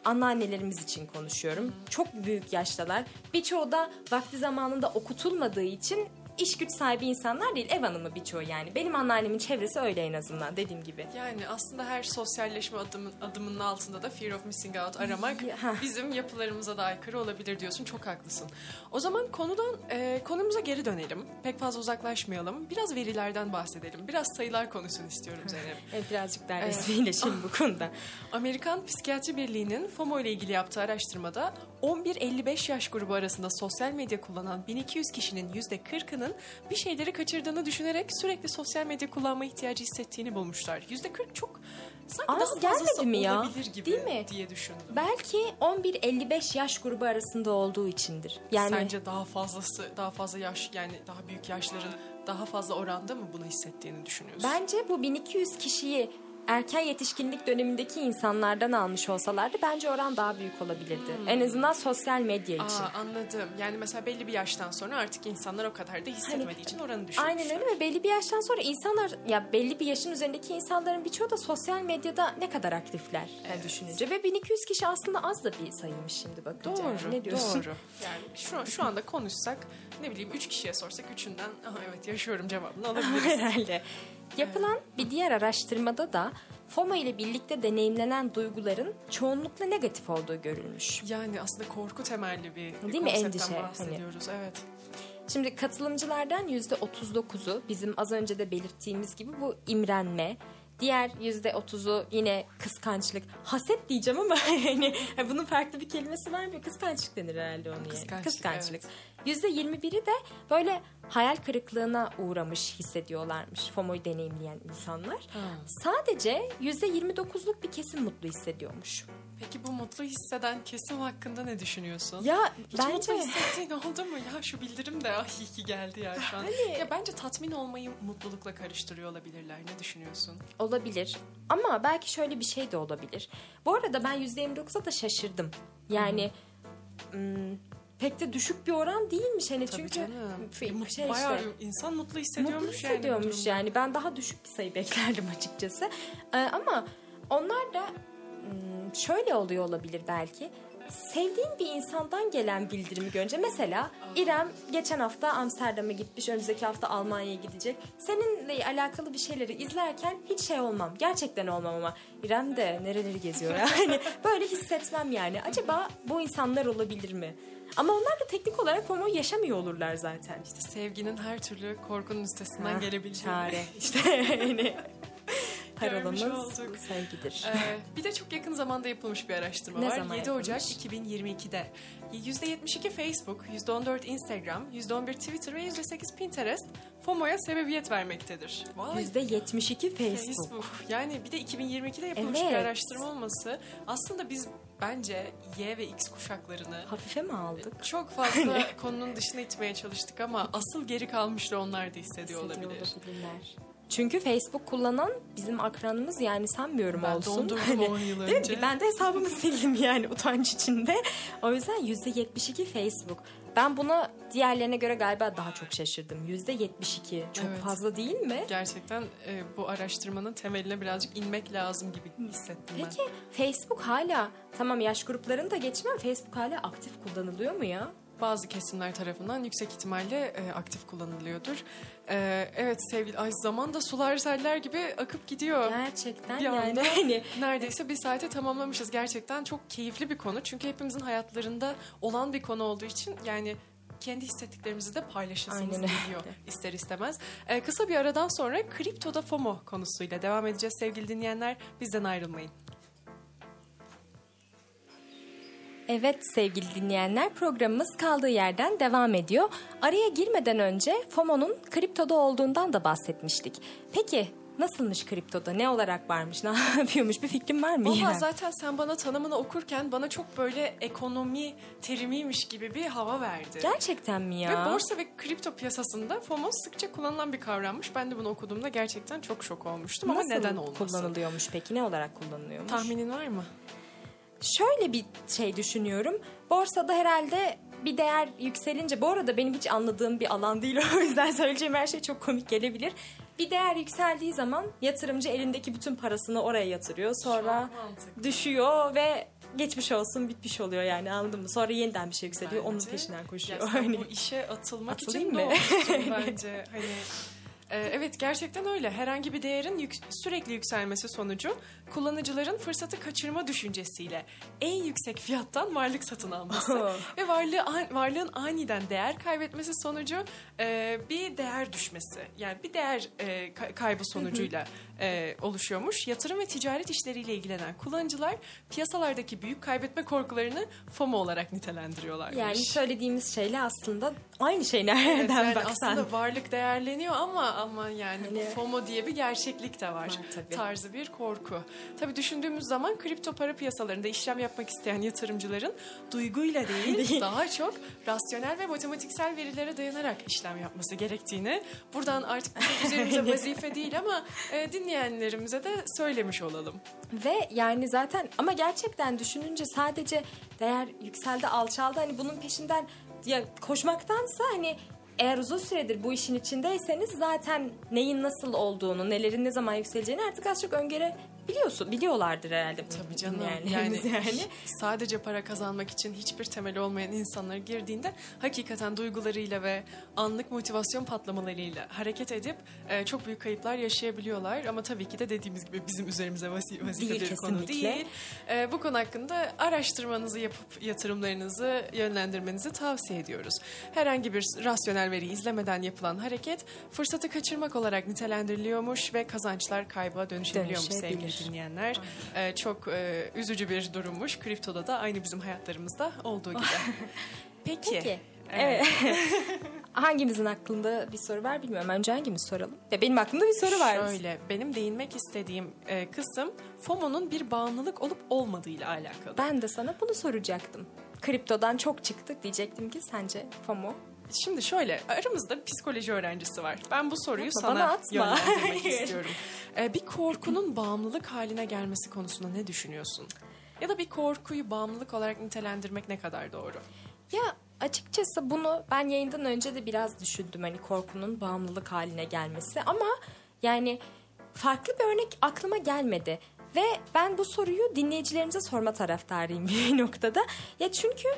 Speaker 2: anneannelerimiz için konuşuyorum. Çok büyük yaştalar. Birçoğu da vakti zamanında okutulmadığı için iş güç sahibi insanlar değil. Ev hanımı birçoğu yani. Benim anneannemin çevresi öyle en azından dediğim gibi.
Speaker 1: Yani aslında her sosyalleşme adımın, adımının altında da fear of missing out aramak bizim yapılarımıza da aykırı olabilir diyorsun. Çok haklısın. O zaman konudan e, konumuza geri dönelim. Pek fazla uzaklaşmayalım. Biraz verilerden bahsedelim. Biraz sayılar konusunu istiyorum Zeynep.
Speaker 2: Evet, birazcık daha resmileşelim bu konuda.
Speaker 1: Amerikan Psikiyatri Birliği'nin FOMO ile ilgili yaptığı araştırmada 11-55 yaş grubu arasında sosyal medya kullanan 1200 kişinin %40'ının bir şeyleri kaçırdığını düşünerek sürekli sosyal medya kullanma ihtiyacı hissettiğini bulmuşlar. %40 çok sanki
Speaker 2: Az
Speaker 1: daha fazlası
Speaker 2: gelmedi mi ya?
Speaker 1: olabilir gibi
Speaker 2: Değil mi?
Speaker 1: diye düşündüm.
Speaker 2: Belki 11-55 yaş grubu arasında olduğu içindir. Yani
Speaker 1: Sence daha fazlası, daha fazla yaş yani daha büyük yaşların daha fazla oranda mı bunu hissettiğini düşünüyorsun?
Speaker 2: bence bu 1200 kişiyi erken yetişkinlik dönemindeki insanlardan almış olsalardı bence oran daha büyük olabilirdi. En azından sosyal medya için.
Speaker 1: Aa, anladım. Yani mesela belli bir yaştan sonra artık insanlar o kadar da hissetmediği için oranı düşürmüşler.
Speaker 2: Aynen öyle ve belli bir yaştan sonra insanlar ya belli bir yaşın üzerindeki insanların birçoğu da sosyal medyada ne kadar aktifler yani düşününce ve 1200 kişi aslında az da bir sayıymış şimdi bakınca.
Speaker 1: Doğru,
Speaker 2: Yani ne diyorsun?
Speaker 1: doğru. Yani şu, şu anda konuşsak ne bileyim üç kişiye sorsak üçünden Aha, evet yaşıyorum cevabını alabiliriz.
Speaker 2: Herhalde. Yapılan bir diğer araştırmada da FOMO ile birlikte deneyimlenen duyguların çoğunlukla negatif olduğu görülmüş.
Speaker 1: yani aslında korku temelli bir,
Speaker 2: Değil mi? Endişe, hani.
Speaker 1: bahsediyoruz. Evet.
Speaker 2: Şimdi katılımcılardan %39'u bizim az önce de belirttiğimiz gibi bu imrenme. Diğer %30'u yine kıskançlık. Haset diyeceğim ama hani bunun farklı bir kelimesi var mı? Kıskançlık denir herhalde onu yani.
Speaker 1: Kıskançlık,
Speaker 2: Kıskançlık. %21'i de böyle hayal kırıklığına uğramış hissediyorlarmış FOMO'yu deneyimleyen insanlar. Sadece %29'luk bir kesim mutlu hissediyormuş.
Speaker 1: Peki bu mutlu hisseden kesim hakkında ne düşünüyorsun?
Speaker 2: Ya
Speaker 1: Hiç
Speaker 2: bence
Speaker 1: mutlu hissettiğin oldu mu? Ya şu bildirim de ah iyi ki geldi ya şu an.
Speaker 2: Hani-
Speaker 1: Ya bence tatmin olmayı mutlulukla karıştırıyor olabilirler. Ne düşünüyorsun?
Speaker 2: Olabilir. Ama belki şöyle bir şey de olabilir. Bu arada ben %29'a da şaşırdım. Yani hmm, pek de düşük bir oran değilmiş. Hani
Speaker 1: Tabii
Speaker 2: çünkü
Speaker 1: canım. Mu-
Speaker 2: şey
Speaker 1: Bayağı
Speaker 2: işte,
Speaker 1: insan mutlu hissediyormuş,
Speaker 2: mutlu
Speaker 1: yani.
Speaker 2: hissediyormuş
Speaker 1: durumda.
Speaker 2: yani. Ben daha düşük bir sayı beklerdim açıkçası. Ee, ama onlar da hmm, şöyle oluyor olabilir belki. Sevdiğin bir insandan gelen bildirimi görünce mesela İrem geçen hafta Amsterdam'a gitmiş önümüzdeki hafta Almanya'ya gidecek. Seninle alakalı bir şeyleri izlerken hiç şey olmam gerçekten olmam ama İrem de nereleri geziyor yani böyle hissetmem yani acaba bu insanlar olabilir mi? Ama onlar da teknik olarak FOMO yaşamıyor olurlar zaten.
Speaker 1: İşte sevginin her türlü korkunun üstesinden
Speaker 2: Ha,
Speaker 1: gelebileceğini.
Speaker 2: Çare işte hani sevgidir.
Speaker 1: Ee, bir de çok yakın zamanda yapılmış bir araştırma
Speaker 2: Ne
Speaker 1: var.
Speaker 2: zaman
Speaker 1: 7 Ocak
Speaker 2: yapılmış?
Speaker 1: 2022'de. %72 Facebook, %14 Instagram, %11 Twitter ve %8 Pinterest FOMO'ya sebebiyet vermektedir. Vay
Speaker 2: %72 Facebook.
Speaker 1: Facebook. Yani bir de 2022'de yapılmış
Speaker 2: Evet.
Speaker 1: bir araştırma olması. Aslında biz bence Y ve X kuşaklarını
Speaker 2: Hafife mi aldık?
Speaker 1: çok fazla konunun dışına itmeye çalıştık ama asıl geri kalmış da onlar da hissediyor
Speaker 2: Hissediyor
Speaker 1: olabilir.
Speaker 2: olabilirler. Çünkü Facebook kullanan bizim akranımız yani sanmıyorum
Speaker 1: Ben
Speaker 2: olsun.
Speaker 1: dondurdum
Speaker 2: Hani,
Speaker 1: 10 yıl
Speaker 2: Değil mi?
Speaker 1: önce.
Speaker 2: Ben de hesabımı sildim yani utanç içinde. O yüzden %72 Facebook. Ben buna diğerlerine göre galiba daha çok şaşırdım. %72 çok
Speaker 1: Evet.
Speaker 2: fazla değil mi?
Speaker 1: Gerçekten e, bu araştırmanın temeline birazcık inmek lazım gibi hissettim ben.
Speaker 2: Peki Facebook hala tamam yaş gruplarını da geçmem Facebook hala aktif kullanılıyor mu ya?
Speaker 1: Bazı kesimler tarafından yüksek ihtimalle e, aktif kullanılıyordur. E, evet sevgili ay zaman da sular seller gibi akıp gidiyor.
Speaker 2: Gerçekten
Speaker 1: Bir
Speaker 2: yani
Speaker 1: anda
Speaker 2: hani
Speaker 1: neredeyse bir saate tamamlamışız. Gerçekten çok keyifli bir konu. Çünkü hepimizin hayatlarında olan bir konu olduğu için yani kendi hissettiklerimizi de paylaşasımız geliyor ister istemez. E, kısa bir aradan sonra kriptoda FOMO konusuyla devam edeceğiz sevgili dinleyenler. Bizden ayrılmayın.
Speaker 2: Evet sevgili dinleyenler programımız kaldığı yerden devam ediyor. Araya girmeden önce FOMO'nun kriptoda olduğundan da bahsetmiştik. Peki nasılmış kriptoda? Ne olarak varmış? Ne yapıyormuş? Bir fikrin var mı?
Speaker 1: Valla zaten sen bana tanımını okurken bana çok böyle ekonomi terimiymiş gibi bir hava verdi.
Speaker 2: Gerçekten mi ya?
Speaker 1: Ve borsa ve kripto piyasasında FOMO sıkça kullanılan bir kavrammış. Ben de bunu okuduğumda gerçekten çok şok olmuştum ama
Speaker 2: Nasıl
Speaker 1: neden olmasın?
Speaker 2: kullanılıyormuş peki? Ne olarak kullanılıyormuş?
Speaker 1: Tahminin var mı?
Speaker 2: Şöyle bir şey düşünüyorum. Borsada herhalde bir değer yükselince bu arada benim hiç anladığım bir alan değil o yüzden söyleyeceğim her şey çok komik gelebilir. Bir değer yükseldiği zaman yatırımcı elindeki bütün parasını oraya yatırıyor. Sonra düşüyor ve geçmiş olsun bitmiş oluyor yani anladın mı? Sonra yeniden bir şey yükseliyor onun
Speaker 1: Bence-
Speaker 2: peşinden koşuyor.
Speaker 1: Ya
Speaker 2: Hani-
Speaker 1: bu işe atılmak
Speaker 2: Atılayım
Speaker 1: için doğmuşsun bence. Hani e, evet gerçekten öyle. Herhangi bir değerin yük- sürekli yükselmesi sonucu kullanıcıların fırsatı kaçırma düşüncesiyle en yüksek fiyattan varlık satın alması ve varlığı an- varlığın aniden değer kaybetmesi sonucu e, bir değer düşmesi. Yani bir değer e, ka- kaybı sonucuyla e, oluşuyormuş. Yatırım ve ticaret işleriyle ilgilenen kullanıcılar piyasalardaki büyük kaybetme korkularını FOMO olarak nitelendiriyorlarmış.
Speaker 2: Yani söylediğimiz şeyle aslında aynı şey
Speaker 1: Evet,
Speaker 2: nereden
Speaker 1: yani
Speaker 2: baksan.
Speaker 1: aslında varlık değerleniyor ama ama yani
Speaker 2: Hani-
Speaker 1: bu FOMO diye bir gerçeklik de var.
Speaker 2: Var tabii.
Speaker 1: Tarzı bir korku. Tabii düşündüğümüz zaman kripto para piyasalarında işlem yapmak isteyen yatırımcıların duyguyla değil, daha çok rasyonel ve matematiksel verilere dayanarak işlem yapması gerektiğini buradan artık üzerimize vazife değil ama e, dinleyenlerimize de söylemiş olalım.
Speaker 2: Ve yani zaten ama gerçekten düşününce sadece değer yükseldi alçaldı hani bunun peşinden ya koşmaktansa hani eğer uzun süredir bu işin içindeyseniz zaten neyin nasıl olduğunu, nelerin ne zaman yükseleceğini artık az çok öngörebiliyorsun. Biliyorlardır herhalde.
Speaker 1: Tabii canım.
Speaker 2: dinleyenlerimiz
Speaker 1: Yani,
Speaker 2: yani.
Speaker 1: sadece para kazanmak için hiçbir temeli olmayan insanlar girdiğinde hakikaten duygularıyla ve anlık motivasyon patlamalarıyla hareket edip e, çok büyük kayıplar yaşayabiliyorlar. Ama tabii ki de dediğimiz gibi bizim üzerimize vasi- vazife
Speaker 2: Değil,
Speaker 1: bir konu değil. E, bu konu hakkında araştırmanızı yapıp yatırımlarınızı yönlendirmenizi tavsiye ediyoruz. Herhangi bir rasyonel veri izlemeden yapılan hareket fırsatı kaçırmak olarak nitelendiriliyormuş ve kazançlar kayba dönüşebiliyormuş sevgili Dinleyenler. Ee, çok e, üzücü bir durummuş. Kriptoda da aynı bizim hayatlarımızda olduğu gibi. Peki.
Speaker 2: Peki.
Speaker 1: Evet.
Speaker 2: Evet. Hangimizin aklında bir soru var bilmiyorum. Önce hangimiz soralım? Ya benim aklımda bir soru var.
Speaker 1: Şöyle benim değinmek istediğim e, kısım FOMO'nun bir bağımlılık olup olmadığıyla alakalı.
Speaker 2: Ben de sana bunu soracaktım. Kriptodan çok çıktık diyecektim ki sence FOMO?
Speaker 1: Şimdi şöyle aramızda bir psikoloji öğrencisi var. Ben bu soruyu
Speaker 2: Yapma,
Speaker 1: sana
Speaker 2: bana atma.
Speaker 1: yönlendirmek istiyorum. Ee, bir korkunun bağımlılık haline gelmesi konusunda ne düşünüyorsun? Ya da bir korkuyu bağımlılık olarak nitelendirmek ne kadar doğru?
Speaker 2: Ya açıkçası bunu ben yayından önce de biraz düşündüm hani korkunun bağımlılık haline gelmesi ama yani farklı bir örnek aklıma gelmedi. Ve ben bu soruyu dinleyicilerimize sorma taraftarıyım bir noktada. Ya çünkü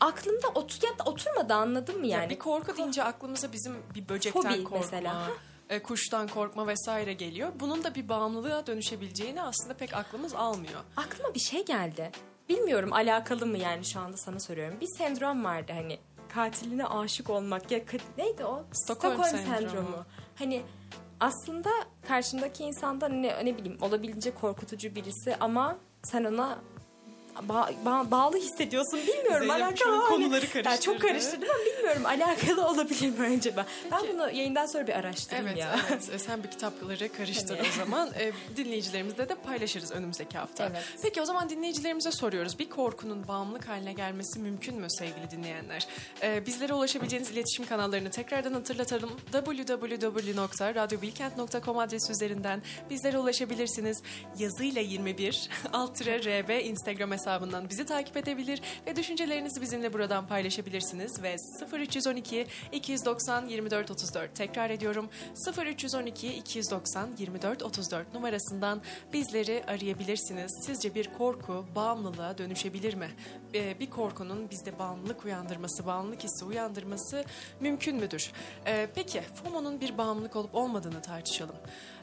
Speaker 2: aklımda otur ya oturmadı anladın mı yani?
Speaker 1: Yani bir korku deyince aklımıza bizim bir böcekten
Speaker 2: Fobi
Speaker 1: korkma,
Speaker 2: mesela.
Speaker 1: e, kuştan korkma vesaire geliyor. Bunun da bir bağımlılığa dönüşebileceğini aslında pek aklımız almıyor.
Speaker 2: Aklıma bir şey geldi. Bilmiyorum alakalı mı yani şu anda sana soruyorum. Bir sendrom vardı hani katiline aşık olmak ya neydi o?
Speaker 1: Stockholm sendromu.
Speaker 2: Hani aslında karşındaki insanda ne, ne bileyim olabildiğince korkutucu birisi ama sen ona ba- ba- bağlı hissediyorsun. Bilmiyorum
Speaker 1: Zeynep
Speaker 2: alakalı. hani-
Speaker 1: konuları
Speaker 2: Ya
Speaker 1: karıştırdı.
Speaker 2: çok karıştırdım ama bilmiyorum alakalı olabilir mi acaba? Ben bunu yayından sonra bir araştırayım
Speaker 1: Evet,
Speaker 2: ya.
Speaker 1: evet. E, Sen bir kitapları karıştır
Speaker 2: Hani.
Speaker 1: o zaman. E, dinleyicilerimizle de paylaşırız önümüzdeki hafta.
Speaker 2: Evet.
Speaker 1: Peki o zaman dinleyicilerimize soruyoruz. Bir korkunun bağımlılık haline gelmesi mümkün mü sevgili dinleyenler? E, bizlere ulaşabileceğiniz iletişim kanallarını tekrardan hatırlatalım. www.radyobilkent.com adresi üzerinden bizlere ulaşabilirsiniz. Yazıyla 21 alt rb Instagram hesabından bizi takip edebilir ve düşüncelerinizi bizimle buradan paylaşabilirsiniz ve 0312 290 24 34 tekrar ediyorum 0312 290 24 34 numarasından bizleri arayabilirsiniz. Sizce bir korku bağımlılığa dönüşebilir mi? Ee, bir korkunun bizde bağımlılık uyandırması, bağımlılık hissi uyandırması mümkün müdür? Ee, peki FOMO'nun bir bağımlılık olup olmadığını tartışalım.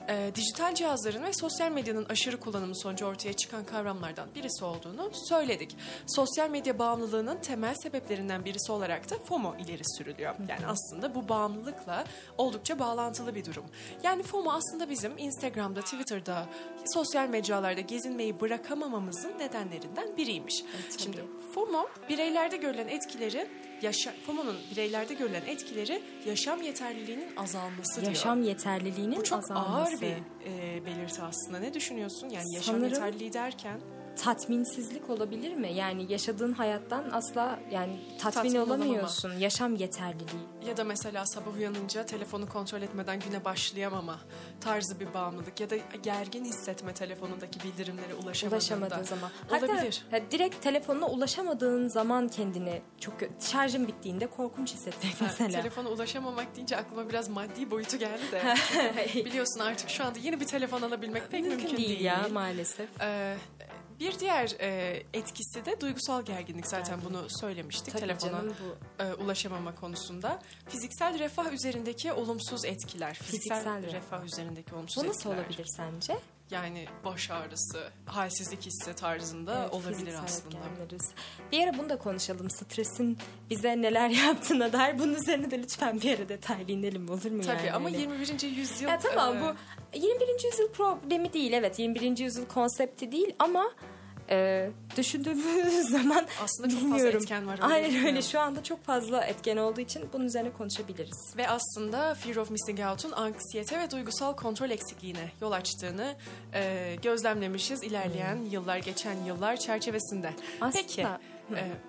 Speaker 1: Ee, dijital cihazların ve sosyal medyanın aşırı kullanımı sonucu ortaya çıkan kavramlardan birisi olduğunu söyledik. Sosyal medya bağımlılığının temel sebeplerinden birisi olarak da FOMO ileri sürülüyor. Yani aslında bu bağımlılıkla oldukça bağlantılı bir durum. Yani FOMO aslında bizim Instagram'da, Twitter'da, sosyal mecralarda gezinmeyi bırakamamamızın nedenlerinden biriymiş.
Speaker 2: tabii.
Speaker 1: Şimdi FOMO bireylerde görülen etkileri yaşa, FOMO'nun bireylerde görülen etkileri yaşam yeterliliğinin azalması diyor.
Speaker 2: Yaşam yeterliliğinin
Speaker 1: Bu çok
Speaker 2: azalması.
Speaker 1: ağır bir e, belirti aslında. Ne düşünüyorsun? Yani yaşam
Speaker 2: Sanırım-
Speaker 1: yeterliliği derken
Speaker 2: tatminsizlik olabilir mi? Yani yaşadığın hayattan asla yani tatmin,
Speaker 1: Tatmin
Speaker 2: olamıyorsun. Yaşam yeterliliği.
Speaker 1: ya da mesela sabah uyanınca telefonu kontrol etmeden güne başlayamama tarzı bir bağımlılık ya da gergin hissetme telefonundaki bildirimlere ulaşamadığında.
Speaker 2: Ulaşamadığın zaman.
Speaker 1: Olabilir.
Speaker 2: Hatta ha, direkt telefonuna ulaşamadığın zaman kendini çok şarjın bittiğinde korkunç hissetmek
Speaker 1: Ha,
Speaker 2: mesela.
Speaker 1: telefona ulaşamamak deyince aklıma biraz maddi boyutu geldi de. Biliyorsun artık şu anda yeni bir telefon alabilmek pek mümkün,
Speaker 2: mümkün değil ya maalesef.
Speaker 1: Ee, bir diğer e, etkisi de duygusal gerginlik. Zaten bunu söylemiştik
Speaker 2: Tabii
Speaker 1: telefona
Speaker 2: canım bu
Speaker 1: e, ulaşamama konusunda. Fiziksel refah üzerindeki olumsuz etkiler. Fiziksel,
Speaker 2: Fiziksel refah.
Speaker 1: üzerindeki olumsuz
Speaker 2: bu nasıl
Speaker 1: etkiler.
Speaker 2: olabilir sence?
Speaker 1: Yani baş ağrısı, halsizlik hissi tarzında
Speaker 2: Evet,
Speaker 1: olabilir aslında.
Speaker 2: etkenleriz. Bir ara bunu da konuşalım. Stresin bize neler yaptığına dair. Bunun üzerine de lütfen bir ara detaylı inelim olur mu
Speaker 1: Tabii
Speaker 2: yani?
Speaker 1: ama
Speaker 2: Hani-
Speaker 1: 21. yüzyıl
Speaker 2: Ya tamam
Speaker 1: e,
Speaker 2: bu 21. yüzyıl problemi değil evet 21. yüzyıl konsepti değil ama e, düşündüğümüz zaman
Speaker 1: Aslında çok fazla etken var,
Speaker 2: Aynen öyle şu anda çok fazla etken olduğu için bunun üzerine konuşabiliriz.
Speaker 1: ve aslında fear of missing out'un anksiyete ve duygusal kontrol eksikliğine yol açtığını e, gözlemlemişiz ilerleyen yıllar, geçen yıllar çerçevesinde.
Speaker 2: Aslında-
Speaker 1: Peki, e,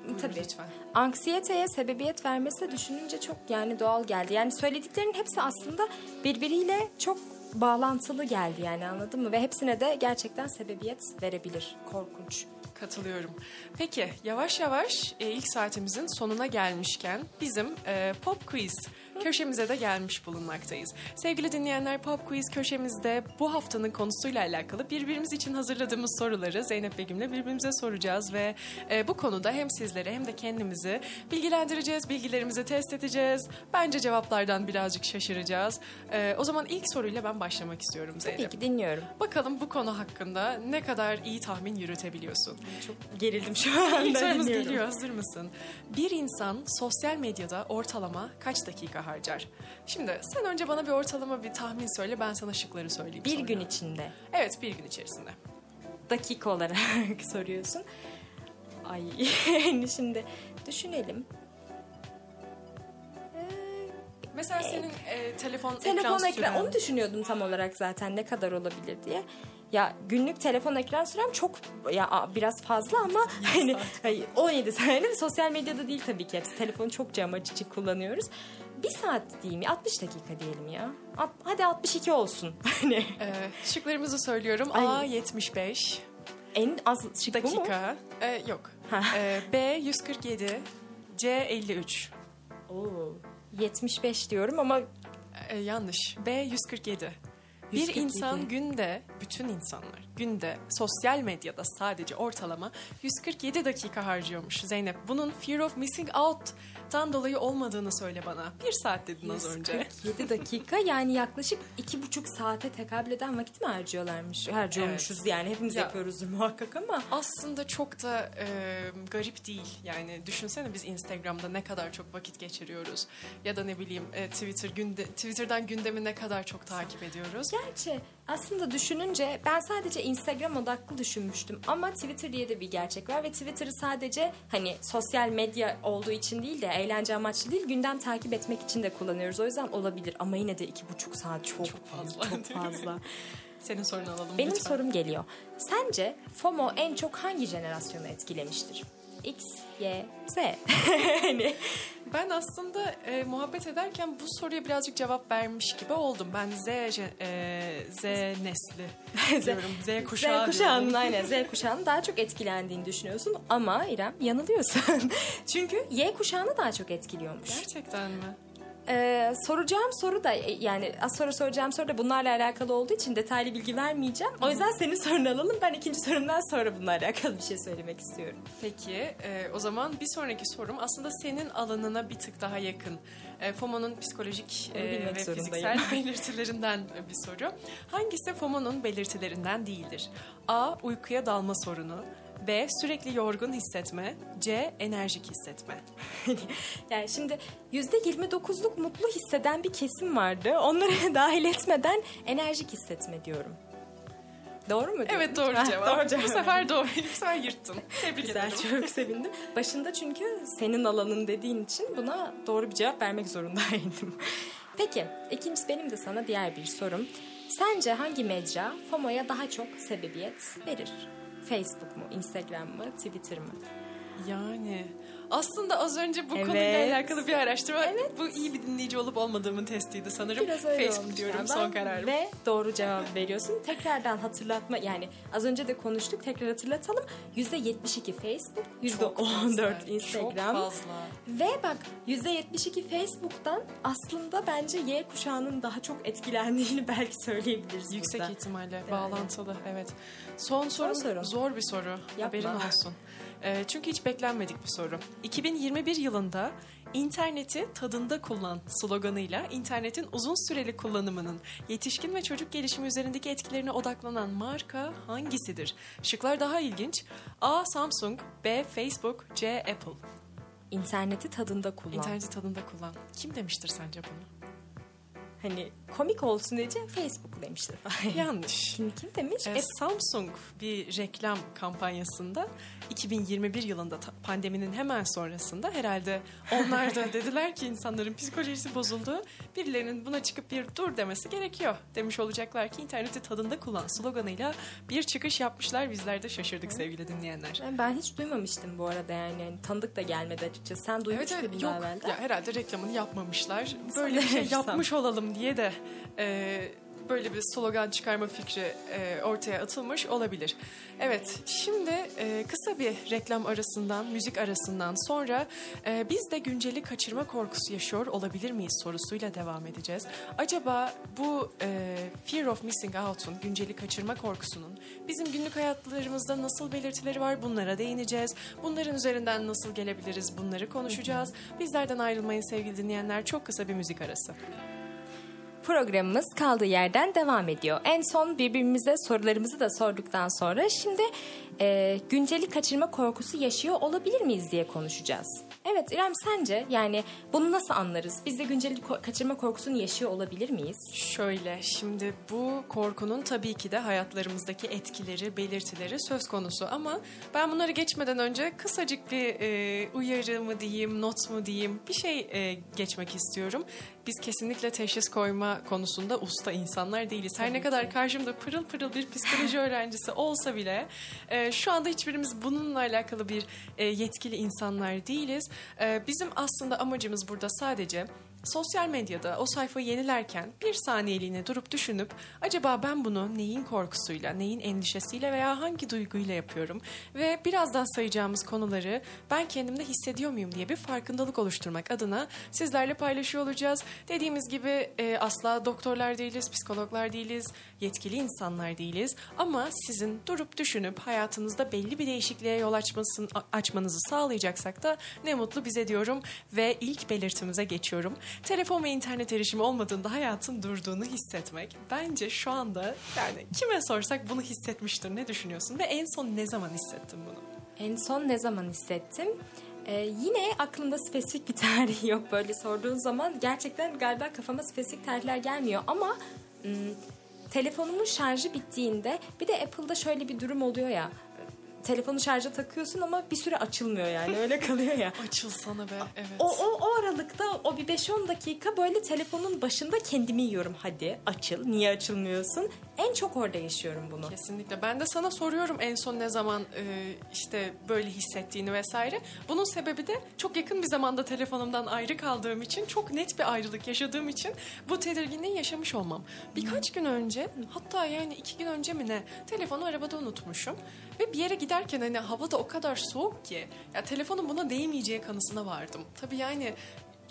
Speaker 1: buyurun
Speaker 2: Tabii.
Speaker 1: lütfen.
Speaker 2: Anksiyeteye sebebiyet vermesi düşününce çok yani doğal geldi. Yani söylediklerin hepsi aslında birbiriyle çok bağlantılı geldi yani anladın mı? Ve hepsine de gerçekten sebebiyet verebilir. Korkunç.
Speaker 1: Katılıyorum. Peki yavaş yavaş e, ilk saatimizin sonuna gelmişken bizim e, Pop Quiz köşemize de gelmiş bulunmaktayız. Sevgili dinleyenler Pop Quiz köşemizde bu haftanın konusuyla alakalı birbirimiz için hazırladığımız soruları Zeynep Begüm'le birbirimize soracağız ve e, bu konuda hem sizlere hem de kendimizi bilgilendireceğiz, bilgilerimizi test edeceğiz. Bence cevaplardan birazcık şaşıracağız. E, o zaman ilk soruyla ben başlamak istiyorum Zeynep.
Speaker 2: Tabii ki dinliyorum.
Speaker 1: Bakalım bu konu hakkında ne kadar iyi tahmin yürütebiliyorsun.
Speaker 2: Çok gerildim şu anda.
Speaker 1: İlk sorumuz geliyor. Hazır mısın? Bir insan sosyal medyada ortalama kaç dakika harcar? Şimdi sen önce bana bir ortalama bir tahmin söyle. Ben sana şıkları söyleyeyim
Speaker 2: Bir
Speaker 1: sonra.
Speaker 2: gün içinde.
Speaker 1: Evet bir gün içerisinde.
Speaker 2: dakika olarak soruyorsun. Ay şimdi düşünelim.
Speaker 1: Mesela senin e, telefon,
Speaker 2: Telefon
Speaker 1: ekran,
Speaker 2: ekran, onu düşünüyordum tam olarak zaten ne kadar olabilir diye. Ya günlük telefon ekran sürem çok ya biraz fazla ama hani hayır, 17 saniye sosyal medyada değil tabii ki hepsi telefonu çokça amaç için kullanıyoruz. Bir saat diyeyim ya 60 dakika diyelim ya. At- hadi 62 olsun. Hani
Speaker 1: E, şıklarımızı söylüyorum.
Speaker 2: Ay.
Speaker 1: A 75
Speaker 2: en az şık bu mu?
Speaker 1: dakika. E, yok.
Speaker 2: Ha.
Speaker 1: E, B 147 C 53
Speaker 2: Oo, 75 diyorum ama
Speaker 1: E, yanlış. B 147. Bir
Speaker 2: 147.
Speaker 1: insan günde, bütün insanlar günde sosyal medyada sadece ortalama 147 dakika harcıyormuş Zeynep. Bunun fear of missing out'tan dolayı olmadığını söyle bana. Bir saat dedin az önce.
Speaker 2: 147 dakika yani yaklaşık iki buçuk saate tekabül eden vakit mi harcıyorlarmış? Harcıyormuşuz yani hepimiz
Speaker 1: Ya-
Speaker 2: yapıyoruzdur muhakkak ama.
Speaker 1: Aslında çok da e, garip değil. Yani düşünsene biz Instagram'da ne kadar çok vakit geçiriyoruz. Ya da ne bileyim e, Twitter günde Twitter'dan gündemi ne kadar çok takip ediyoruz.
Speaker 2: Gerçi aslında düşününce ben sadece Instagram odaklı düşünmüştüm ama Twitter diye de bir gerçek var ve Twitter'ı sadece hani sosyal medya olduğu için değil de eğlence amaçlı değil gündem takip etmek için de kullanıyoruz. O yüzden olabilir ama yine de iki buçuk saat çok,
Speaker 1: Çok fazla.
Speaker 2: Çok fazla.
Speaker 1: Senin sorunu alalım
Speaker 2: Benim
Speaker 1: lütfen.
Speaker 2: sorum geliyor. Sence FOMO en çok hangi jenerasyonu etkilemiştir? X, Y, Z. hani
Speaker 1: Ben aslında e, muhabbet ederken bu soruya birazcık cevap vermiş gibi oldum. Ben Z, e, Z nesli diyorum. Z kuşağı
Speaker 2: Z kuşağının aynen Z kuşağının daha çok etkilendiğini düşünüyorsun ama İrem yanılıyorsun. Çünkü Y kuşağını daha çok etkiliyormuş.
Speaker 1: Gerçekten mi?
Speaker 2: Ee, soracağım soru da e, yani az sonra soracağım soru da bunlarla alakalı olduğu için detaylı bilgi vermeyeceğim. O yüzden senin sorunu alalım. Ben ikinci sorumdan sonra bununla alakalı bir şey söylemek istiyorum.
Speaker 1: Peki e, o zaman bir sonraki sorum aslında senin alanına bir tık daha yakın. E, FOMO'nun psikolojik e, ve fiziksel belirtilerinden bir soru. Hangisi FOMO'nun belirtilerinden değildir? A. Uykuya dalma sorunu. B. Sürekli yorgun hissetme. C. Enerjik hissetme.
Speaker 2: yani şimdi yüzde 29'luk mutlu hisseden bir kesim vardı. Onları dahil etmeden enerjik hissetme diyorum. Doğru mu? diyorum?
Speaker 1: Evet doğru cevap.
Speaker 2: doğru cevap.
Speaker 1: Bu sefer doğru. Bu sefer yırttın. Tebrik
Speaker 2: Güzel,
Speaker 1: ederim.
Speaker 2: çok sevindim. Başında çünkü senin alanın dediğin için buna doğru bir cevap vermek zorundaydım. Peki, ikincisi benim de sana diğer bir sorum. Sence hangi mecra FOMO'ya daha çok sebebiyet verir? Facebook mu, Instagram mı, Twitter mı?
Speaker 1: Yani aslında az önce bu
Speaker 2: Evet.
Speaker 1: konuyla alakalı bir araştırma. Bu iyi bir dinleyici olup olmadığımın testiydi sanırım.
Speaker 2: Biraz öyle
Speaker 1: Facebook diyorum
Speaker 2: yani.
Speaker 1: son
Speaker 2: Ben-
Speaker 1: kararım.
Speaker 2: Ve doğru cevap veriyorsun. Tekrardan hatırlatma yani az önce de konuştuk tekrar hatırlatalım. %72 Facebook,
Speaker 1: Çok
Speaker 2: %14
Speaker 1: fazla,
Speaker 2: Instagram.
Speaker 1: Çok fazla.
Speaker 2: Ve bak %72 Facebook'tan aslında bence Y kuşağının daha çok etkilendiğini belki söyleyebiliriz
Speaker 1: Yüksek
Speaker 2: burada.
Speaker 1: ihtimalle bağlantılı evet. Son sorum
Speaker 2: sorum.
Speaker 1: zor bir soru. Haberin olsun. E, çünkü hiç beklenmedik bir soru. 2021 yılında İnterneti tadında kullan sloganıyla internetin uzun süreli kullanımının yetişkin ve çocuk gelişimi üzerindeki etkilerine odaklanan marka hangisidir? Şıklar daha ilginç. A. Samsung, B. Facebook, C. Apple.
Speaker 2: İnterneti tadında kullan.
Speaker 1: İnterneti tadında kullan. Kim demiştir sence bunu?
Speaker 2: Hani komik olsun diye Facebook demiştir falan.
Speaker 1: Yanlış.
Speaker 2: Kim, kim demiş?
Speaker 1: E, Samsung bir reklam kampanyasında 2021 yılında pandeminin hemen sonrasında herhalde onlar da dediler ki insanların psikolojisi bozuldu. Birilerinin buna çıkıp bir dur demesi gerekiyor demiş olacaklar ki interneti tadında kullan sloganıyla bir çıkış yapmışlar. Bizler de şaşırdık sevgili dinleyenler.
Speaker 2: Ben- Ben hiç duymamıştım bu arada yani. Yani tanıdık da gelmedi açıkçası. Sen duymuş
Speaker 1: Evet, evet yok
Speaker 2: evvelden?
Speaker 1: ya herhalde reklamını yapmamışlar. Böyle bir şey yapmış olalım diye de e, böyle bir slogan çıkarma fikri e, ortaya atılmış olabilir. Evet şimdi e, kısa bir reklam arasından, müzik arasından sonra e, biz de günceli kaçırma korkusu yaşıyor olabilir miyiz sorusuyla devam edeceğiz. Acaba bu e, fear of missing out'un, günceli kaçırma korkusunun bizim günlük hayatlarımızda nasıl belirtileri var bunlara değineceğiz. Bunların üzerinden nasıl gelebiliriz bunları konuşacağız. Bizlerden ayrılmayın sevgili dinleyenler çok kısa bir müzik arası.
Speaker 2: Programımız kaldığı yerden devam ediyor. En son birbirimize sorularımızı da sorduktan sonra şimdi e, günceli kaçırma korkusu yaşıyor olabilir miyiz diye konuşacağız. Evet İrem sence yani bunu nasıl anlarız? Biz de günceli ko- kaçırma korkusunu yaşıyor olabilir miyiz?
Speaker 1: Şöyle şimdi bu korkunun tabii ki de hayatlarımızdaki etkileri, belirtileri söz konusu ama ben bunları geçmeden önce kısacık bir e, uyarı mı diyeyim, not mu diyeyim bir şey e, geçmek istiyorum. Biz kesinlikle teşhis koyma konusunda usta insanlar değiliz. Her ne kadar karşımda pırıl pırıl bir psikoloji öğrencisi olsa bile e, şu anda hiçbirimiz bununla alakalı bir e, yetkili insanlar değiliz. E, bizim aslında amacımız burada sadece sosyal medyada o sayfayı yenilerken bir saniyeliğine durup düşünüp acaba ben bunu neyin korkusuyla, neyin endişesiyle veya hangi duyguyla yapıyorum? ve birazdan sayacağımız konuları ben kendimde hissediyor muyum? diye bir farkındalık oluşturmak adına sizlerle paylaşıyor olacağız. Dediğimiz gibi e, asla doktorlar değiliz, psikologlar değiliz, yetkili insanlar değiliz ama sizin durup düşünüp hayatınızda belli bir değişikliğe yol açmasın, açmanızı sağlayacaksak da ne mutlu bize diyorum ve ilk belirtimize geçiyorum. Telefon ve internet erişimi olmadığında hayatın durduğunu hissetmek. Bence şu anda yani kime sorsak bunu hissetmiştir. Ne düşünüyorsun? Ve en son ne zaman hissettin bunu?
Speaker 2: En son ne zaman hissettim? Ee, yine aklımda spesifik bir tarih yok böyle sorduğun zaman. Gerçekten galiba kafama spesifik tarihler gelmiyor ama ım, telefonumun şarjı bittiğinde bir de Apple'da şöyle bir durum oluyor ya. Telefonu şarja takıyorsun ama bir süre açılmıyor yani öyle kalıyor ya.
Speaker 1: Açılsana be. Evet.
Speaker 2: O, o, o aralıkta o bir 5-10 dakika böyle telefonun başında kendimi yiyorum. Hadi açıl. Niye açılmıyorsun? En çok orada yaşıyorum bunu.
Speaker 1: Kesinlikle. Ben de sana soruyorum en son ne zaman e, işte böyle hissettiğini vesaire. Bunun sebebi de çok yakın bir zamanda telefonumdan ayrı kaldığım için, çok net bir ayrılık yaşadığım için bu tedirginliği yaşamış olmam. Birkaç gün önce, hatta yani iki gün önce mi ne, telefonu arabada unutmuşum. Ve bir yere giderken hani hava da o kadar soğuk ki, ya telefonun buna değmeyeceği kanısına vardım. Tabii yani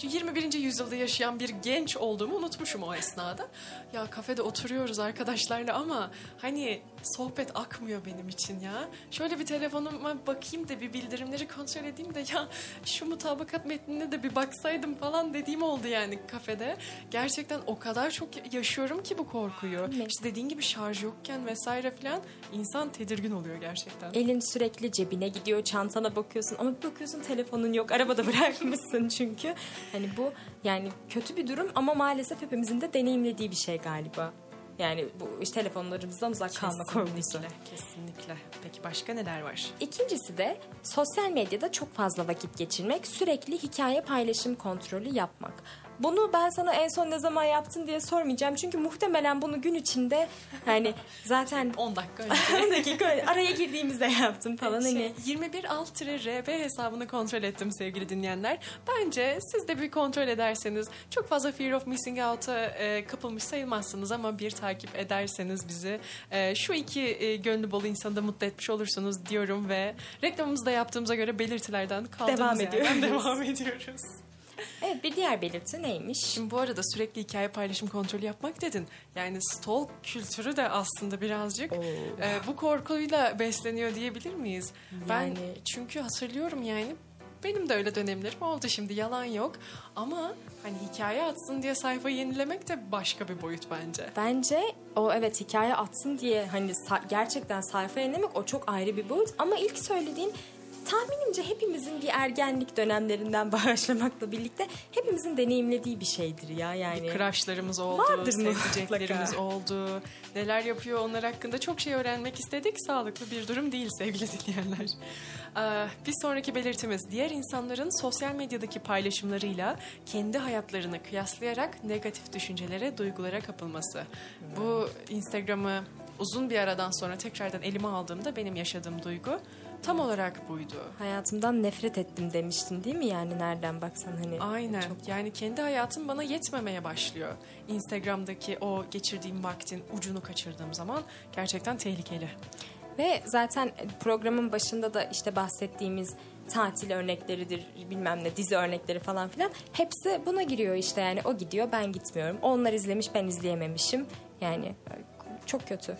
Speaker 1: 21. yüzyılda yaşayan bir genç olduğumu unutmuşum o esnada. Ya kafede oturuyoruz arkadaşlarla ama hani sohbet akmıyor benim için ya. Şöyle bir telefonuma bakayım da bir bildirimleri kontrol edeyim de ya şu mutabakat metnine de bir baksaydım falan dediğim oldu yani kafede. Gerçekten o kadar çok yaşıyorum ki bu korkuyu.
Speaker 2: Ne?
Speaker 1: İşte dediğin gibi şarj yokken vesaire falan insan tedirgin oluyor gerçekten.
Speaker 2: Elin sürekli cebine gidiyor, çantana bakıyorsun ama bir bakıyorsun telefonun yok. Arabada bırakmışsın çünkü. Hani bu yani kötü bir durum ama maalesef hepimizin de deneyimlediği bir şey galiba. Yani bu işte telefonlarımızdan uzak kalma korkusu.
Speaker 1: Kesinlikle, kesinlikle. Peki başka neler var?
Speaker 2: İkincisi de sosyal medyada çok fazla vakit geçirmek, sürekli hikaye paylaşım kontrolü yapmak. Bunu ben sana en son ne zaman yaptın diye sormayacağım. Çünkü muhtemelen bunu gün içinde hani zaten
Speaker 1: 10 dakika önce.
Speaker 2: 10 dakika araya girdiğimizde yaptım falan
Speaker 1: Şey,
Speaker 2: hani.
Speaker 1: 21 alt RB hesabını kontrol ettim sevgili dinleyenler. Bence siz de bir kontrol ederseniz çok fazla fear of missing out'a e, kapılmış sayılmazsınız ama bir takip ederseniz bizi e, şu iki e, gönlü bol insanı da mutlu etmiş olursunuz diyorum ve reklamımızı da yaptığımıza göre belirtilerden kaldığımız
Speaker 2: Devam
Speaker 1: yerden
Speaker 2: ediyoruz.
Speaker 1: devam ediyoruz.
Speaker 2: Evet bir diğer belirti neymiş?
Speaker 1: Şimdi bu arada sürekli hikaye paylaşım kontrolü yapmak dedin. Yani stalk kültürü de aslında birazcık e, bu korkuyla besleniyor diyebilir miyiz? Ben
Speaker 2: Yani-
Speaker 1: çünkü hatırlıyorum yani benim de öyle dönemlerim oldu şimdi yalan yok. Ama hani hikaye atsın diye sayfayı yenilemek de başka bir boyut bence.
Speaker 2: Bence o evet hikaye atsın diye hani sa- gerçekten sayfa yenilemek o çok ayrı bir boyut. Ama ilk söylediğin tahminimce hepimizin bir ergenlik dönemlerinden başlamakla birlikte hepimizin deneyimlediği bir şeydir ya yani.
Speaker 1: Crushlarımız oldu,
Speaker 2: Vardır
Speaker 1: sevdiceklerimiz oldu. Neler yapıyor onlar hakkında çok şey öğrenmek istedik. Sağlıklı bir durum değil sevgili dinleyenler. Ee, bir sonraki belirtimiz diğer insanların sosyal medyadaki paylaşımlarıyla kendi hayatlarını kıyaslayarak negatif düşüncelere, duygulara kapılması. Bu Instagram'ı uzun bir aradan sonra tekrardan elime aldığımda benim yaşadığım duygu tam olarak buydu.
Speaker 2: Hayatımdan nefret ettim demiştin değil mi yani nereden baksan hani.
Speaker 1: Aynen. Yani kendi hayatım bana yetmemeye başlıyor. Instagram'daki o geçirdiğim vaktin ucunu kaçırdığım zaman gerçekten tehlikeli.
Speaker 2: Ve zaten programın başında da işte bahsettiğimiz tatil örnekleridir bilmem ne dizi örnekleri falan filan hepsi buna giriyor işte yani o gidiyor ben gitmiyorum onlar izlemiş ben izleyememişim yani çok kötü.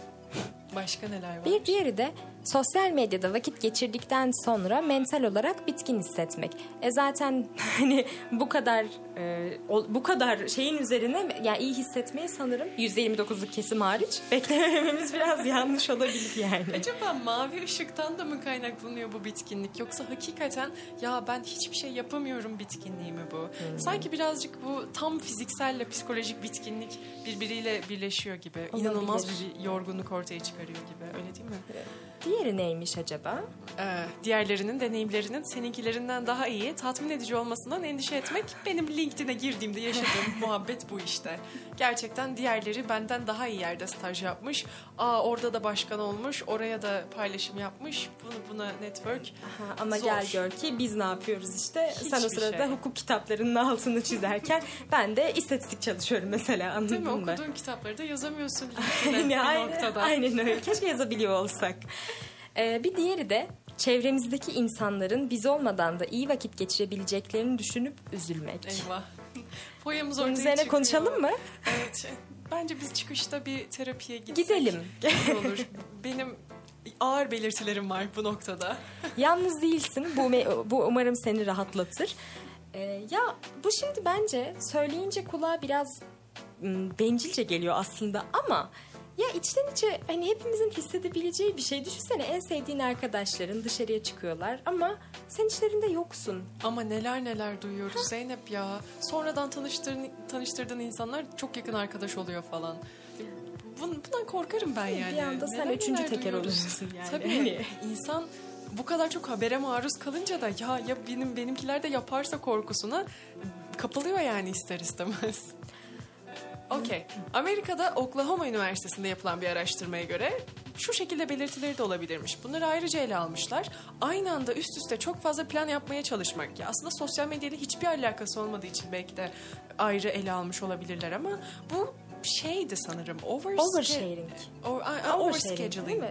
Speaker 1: Başka neler var?
Speaker 2: Bir diğeri de sosyal medyada vakit geçirdikten sonra mental olarak bitkin hissetmek. E zaten hani bu kadar e, o- bu kadar şeyin üzerine yani iyi hissetmeyi sanırım %29'luk kesim hariç beklemememiz biraz yanlış olabilir yani.
Speaker 1: Acaba mavi ışıktan da mı kaynaklanıyor bu bitkinlik yoksa hakikaten ya ben hiçbir şey yapamıyorum bitkinliği mi bu? Sanki birazcık bu tam fizikselle psikolojik bitkinlik birbiriyle birleşiyor gibi.
Speaker 2: Olabilir.
Speaker 1: İnanılmaz bir yorgunluk ortaya çıkarıyor gibi öyle değil mi?
Speaker 2: Diğeri neymiş acaba?
Speaker 1: Ee, diğerlerinin deneyimlerinin seninkilerinden daha iyi, tatmin edici olmasından endişe etmek benim LinkedIn'e girdiğimde yaşadığım muhabbet bu işte. Gerçekten diğerleri benden daha iyi yerde staj yapmış. Aa orada da başkan olmuş, oraya da paylaşım yapmış. Bunu buna network.
Speaker 2: Ha, ama
Speaker 1: Zor.
Speaker 2: gel gör ki biz ne yapıyoruz işte. Sen o
Speaker 1: Hiçbir
Speaker 2: sırada
Speaker 1: şey.
Speaker 2: hukuk kitaplarının altını çizerken ben de istatistik çalışıyorum mesela anladın
Speaker 1: Değil mi?
Speaker 2: mı?
Speaker 1: Okuduğun kitapları da yazamıyorsun LinkedIn'e bir
Speaker 2: aynen,
Speaker 1: noktada.
Speaker 2: aynen öyle. Keşke yazabiliyor olsak. Ee, bir diğeri de çevremizdeki insanların biz olmadan da iyi vakit geçirebileceklerini düşünüp üzülmek.
Speaker 1: Eyvah. Foyamız ortaya
Speaker 2: üzerine
Speaker 1: çıkıyor.
Speaker 2: konuşalım mı?
Speaker 1: Evet. Bence biz çıkışta bir terapiye gitsek.
Speaker 2: Gidelim.
Speaker 1: olur. Benim ağır belirtilerim var bu noktada.
Speaker 2: Yalnız değilsin. Bu, bu umarım seni rahatlatır. Ee, ya bu şimdi bence söyleyince kulağa biraz bencilce geliyor aslında ama ya içten içe hani hepimizin hissedebileceği bir şey. Düşünsene en sevdiğin arkadaşların dışarıya çıkıyorlar ama sen içlerinde yoksun.
Speaker 1: Ama neler neler duyuyoruz Zeynep ya. Sonradan tanıştırdığın, tanıştırdığın insanlar çok yakın arkadaş oluyor falan. Bun- Bundan korkarım ben yani.
Speaker 2: Bir anda sen
Speaker 1: Neler
Speaker 2: üçüncü teker
Speaker 1: duyuyoruz.
Speaker 2: oluyorsun yani.
Speaker 1: Tabii
Speaker 2: Hani-
Speaker 1: insan bu kadar çok habere maruz kalınca da ya ya benim benimkiler de yaparsa korkusuna kapılıyor yani ister istemez. Okey. Amerika'da Oklahoma Üniversitesi'nde yapılan bir araştırmaya göre şu şekilde belirtileri de olabilirmiş. Bunları ayrıca ele almışlar. Aynı anda üst üste çok fazla plan yapmaya çalışmak. Ya aslında sosyal medyayla hiçbir alakası olmadığı için belki de ayrı ele almış olabilirler ama bu şeydi sanırım. Oversche-
Speaker 2: Oversharing.
Speaker 1: O, a- overscheduling.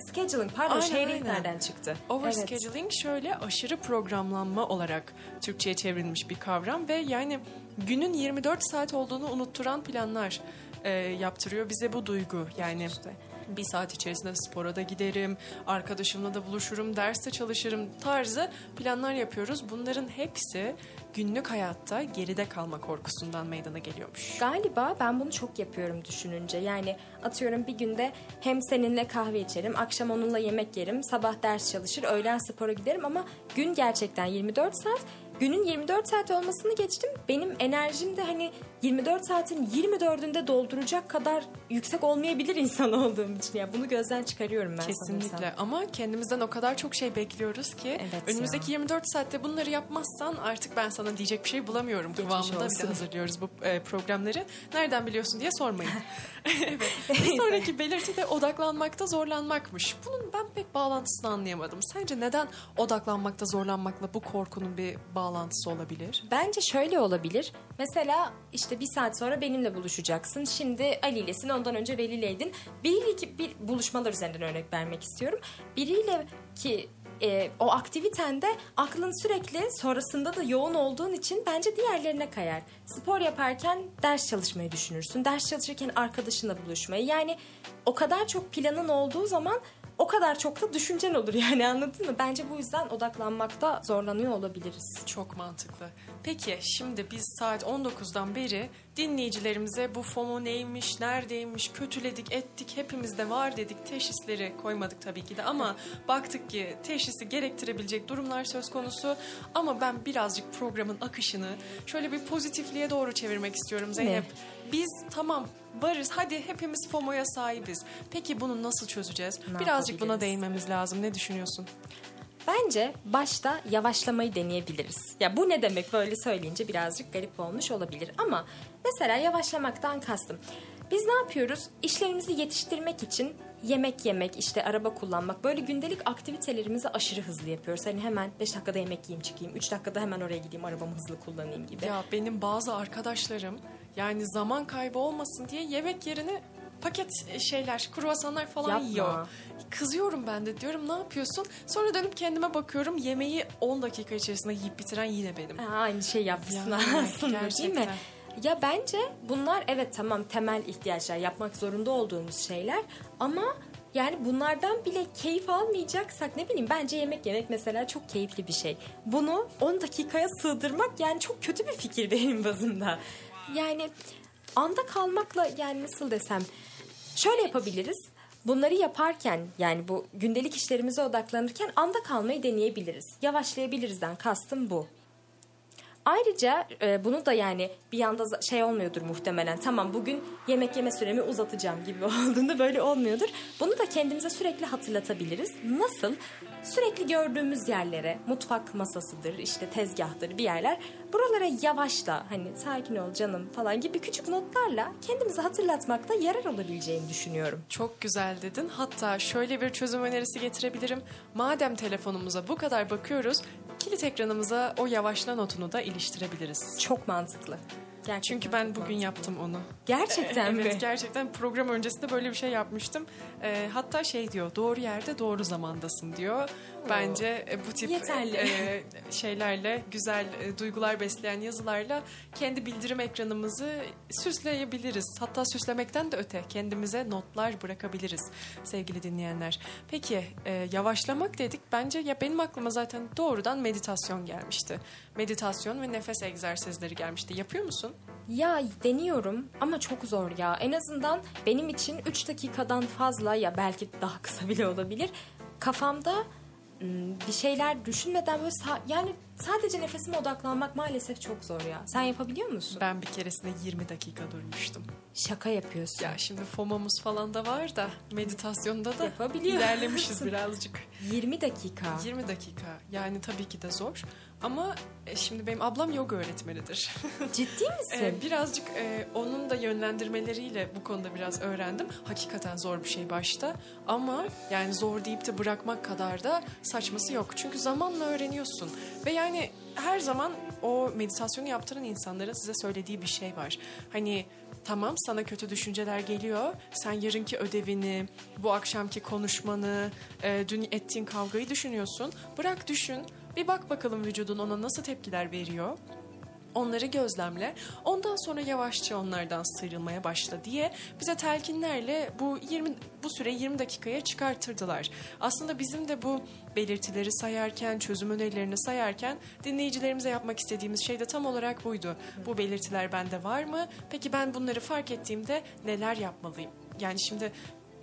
Speaker 2: scheduling pardon
Speaker 1: Aynen,
Speaker 2: sharing
Speaker 1: aynen.
Speaker 2: nereden çıktı?
Speaker 1: Overscheduling şöyle aşırı programlanma olarak Türkçe'ye çevrilmiş bir kavram ve yani günün 24 saat olduğunu unutturan planlar e, yaptırıyor bize bu duygu. Yani
Speaker 2: İşte.
Speaker 1: bir saat içerisinde spora da giderim, arkadaşımla da buluşurum, derste çalışırım tarzı planlar yapıyoruz. Bunların hepsi günlük hayatta geride kalma korkusundan meydana geliyormuş.
Speaker 2: Galiba ben bunu çok yapıyorum düşününce. Yani atıyorum bir günde hem seninle kahve içerim, akşam onunla yemek yerim, sabah ders çalışır, öğlen spora giderim ama gün gerçekten 24 saat. Günün 24 saat olmasını geçtim. Benim enerjim de hani 24 saatin 24'ünde dolduracak kadar yüksek olmayabilir insan olduğum için. Yani bunu gözden çıkarıyorum ben
Speaker 1: Kesinlikle
Speaker 2: sanırsam.
Speaker 1: ama kendimizden o kadar çok şey bekliyoruz ki
Speaker 2: Evet
Speaker 1: önümüzdeki 24 saatte bunları yapmazsan artık ben sana diyecek bir şey bulamıyorum
Speaker 2: Geçmiş
Speaker 1: kıvamında bir de
Speaker 2: olsun.
Speaker 1: hazırlıyoruz bu e, programları. Nereden biliyorsun diye sormayın. evet. Bir sonraki belirti de odaklanmakta zorlanmakmış. Bunun ben pek bağlantısını anlayamadım. Sence neden odaklanmakta zorlanmakla bu korkunun bir bağlantısı olabilir?
Speaker 2: Bence şöyle olabilir. Mesela işte bir saat sonra benimle buluşacaksın. Şimdi Ali ilesin ondan önce Veli'leydin. Biriyle ki bir buluşmalar üzerinden örnek vermek istiyorum. Biriyle ki e, o aktivitende aklın sürekli sonrasında da yoğun olduğun için bence diğerlerine kayar. Spor yaparken ders çalışmayı düşünürsün. Ders çalışırken arkadaşınla buluşmayı. Yani o kadar çok planın olduğu zaman o kadar çok da düşüncen olur yani anladın mı? Bence bu yüzden odaklanmakta zorlanıyor olabiliriz.
Speaker 1: Çok mantıklı. Peki şimdi biz saat 19'dan beri dinleyicilerimize bu FOMO neymiş, neredeymiş, kötüledik, ettik, hepimizde var dedik. Teşhisleri koymadık tabii ki de ama baktık ki teşhisi gerektirebilecek durumlar söz konusu. Ama ben birazcık programın akışını şöyle bir pozitifliğe doğru çevirmek istiyorum Zeynep.
Speaker 2: Ne?
Speaker 1: Biz tamam varız hadi hepimiz FOMO'ya sahibiz. Peki bunu nasıl çözeceğiz?
Speaker 2: Ne
Speaker 1: birazcık buna değinmemiz lazım. Ne düşünüyorsun?
Speaker 2: Bence başta yavaşlamayı deneyebiliriz. Ya bu ne demek böyle söyleyince birazcık garip olmuş olabilir ama mesela yavaşlamaktan kastım. Biz ne yapıyoruz? İşlerimizi yetiştirmek için yemek yemek, işte araba kullanmak böyle gündelik aktivitelerimizi aşırı hızlı yapıyoruz. Hani hemen 5 dakikada yemek yiyeyim çıkayım, 3 dakikada hemen oraya gideyim arabamı hızlı kullanayım gibi.
Speaker 1: Ya benim bazı arkadaşlarım yani zaman kaybı olmasın diye yemek yerine paket şeyler, kruvasanlar falan
Speaker 2: Yapma.
Speaker 1: yiyor. Kızıyorum ben de diyorum ne yapıyorsun? Sonra dönüp kendime bakıyorum yemeği 10 dakika içerisinde yiyip bitiren yine benim.
Speaker 2: Ha, aynı şey yapmışsın
Speaker 1: Yani,
Speaker 2: aslında değil mi? Ya bence bunlar evet tamam temel ihtiyaçlar yapmak zorunda olduğumuz şeyler ama yani bunlardan bile keyif almayacaksak ne bileyim bence yemek yemek mesela çok keyifli bir şey. Bunu 10 dakikaya sığdırmak yani çok kötü bir fikir benim bazımda. Yani anda kalmakla yani nasıl desem şöyle yapabiliriz. Bunları yaparken yani bu gündelik işlerimize odaklanırken anda kalmayı deneyebiliriz. Yavaşlayabilirizden kastım bu. Ayrıca e, bunu da yani bir anda za- şey olmuyordur muhtemelen. Tamam bugün yemek yeme süremi uzatacağım gibi olduğunda böyle olmuyordur. Bunu da kendimize sürekli hatırlatabiliriz. Nasıl? Sürekli gördüğümüz yerlere, mutfak masasıdır, işte tezgahtır bir yerler. Buralara yavaşla, hani sakin ol canım falan gibi küçük notlarla kendimize hatırlatmakta yarar olabileceğini düşünüyorum.
Speaker 1: Çok güzel dedin. Hatta şöyle bir çözüm önerisi getirebilirim. Madem telefonumuza bu kadar bakıyoruz, kilit ekranımıza o yavaşla notunu da iliştirebiliriz.
Speaker 2: Çok mantıklı. Gerçekten
Speaker 1: Çünkü ben bugün
Speaker 2: mantıklı.
Speaker 1: yaptım onu.
Speaker 2: Gerçekten mi?
Speaker 1: Evet gerçekten program öncesinde böyle bir şey yapmıştım. Ee, hatta şey diyor doğru yerde doğru zamandasın diyor. Bence e, bu tip
Speaker 2: Yeterli.
Speaker 1: e, şeylerle güzel e, duygular besleyen yazılarla kendi bildirim ekranımızı süsleyebiliriz. Hatta süslemekten de öte kendimize notlar bırakabiliriz sevgili dinleyenler. Peki e, yavaşlamak dedik. Bence ya benim aklıma zaten doğrudan meditasyon gelmişti. Meditasyon ve nefes egzersizleri gelmişti. Yapıyor musun?
Speaker 2: Ya deniyorum ama çok zor ya. En azından benim için 3 dakikadan fazla ya belki daha kısa bile olabilir. Kafamda bir şeyler düşünmeden böyle yani sadece nefesime odaklanmak maalesef çok zor ya. Sen yapabiliyor musun?
Speaker 1: Ben bir keresinde 20 dakika durmuştum.
Speaker 2: Şaka yapıyorsun.
Speaker 1: Ya şimdi FOMO'muz falan da var da meditasyonda da
Speaker 2: Yapabiliyor.
Speaker 1: ilerlemişiz birazcık.
Speaker 2: 20 dakika.
Speaker 1: 20 dakika yani tabii ki de zor ama e, şimdi benim ablam yoga öğretmenidir.
Speaker 2: Ciddi misin?
Speaker 1: E, birazcık e, onun da yönlendirmeleriyle bu konuda biraz öğrendim. Hakikaten zor bir şey başta ama yani zor deyip de bırakmak kadar da saçması yok. Çünkü zamanla öğreniyorsun ve yani her zaman o meditasyonu yaptıran insanların size söylediği bir şey var. Hani tamam sana kötü düşünceler geliyor. Sen yarınki ödevini, bu akşamki konuşmanı, e, dün ettiğin kavgayı düşünüyorsun. Bırak düşün. Bir bak bakalım vücudun ona nasıl tepkiler veriyor. Onları gözlemle. Ondan sonra yavaşça onlardan sıyrılmaya başla diye bize telkinlerle bu 20 bu süreyi 20 dakikaya çıkartırdılar. Aslında bizim de bu belirtileri sayarken, çözüm önerilerini sayarken dinleyicilerimize yapmak istediğimiz şey de tam olarak buydu. Bu belirtiler bende var mı? Peki ben bunları fark ettiğimde neler yapmalıyım? Yani şimdi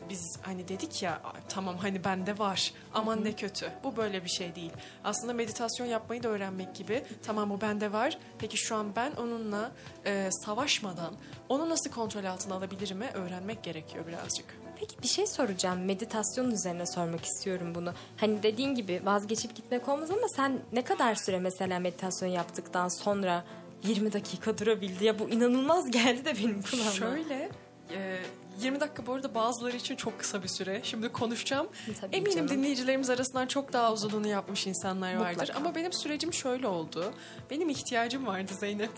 Speaker 1: biz hani dedik ya tamam hani bende var aman ne kötü bu böyle bir şey değil. Aslında meditasyon yapmayı da öğrenmek gibi tamam o bende var peki şu an ben onunla e, savaşmadan onu nasıl kontrol altına alabilirimi öğrenmek gerekiyor birazcık.
Speaker 2: Peki bir şey soracağım. Meditasyon üzerine sormak istiyorum bunu. Hani dediğin gibi vazgeçip gitmek olmaz ama sen ne kadar süre mesela meditasyon yaptıktan sonra 20 dakika durabildi ya bu inanılmaz geldi de benim kulağıma.
Speaker 1: Şöyle e, 20 dakika bu arada bazıları için çok kısa bir süre. Şimdi konuşacağım.
Speaker 2: Tabii
Speaker 1: Eminim
Speaker 2: canım.
Speaker 1: dinleyicilerimiz arasından çok daha uzunluğunu yapmış insanlar vardır.
Speaker 2: Mutlaka.
Speaker 1: Ama benim sürecim şöyle oldu. Benim ihtiyacım vardı Zeynep.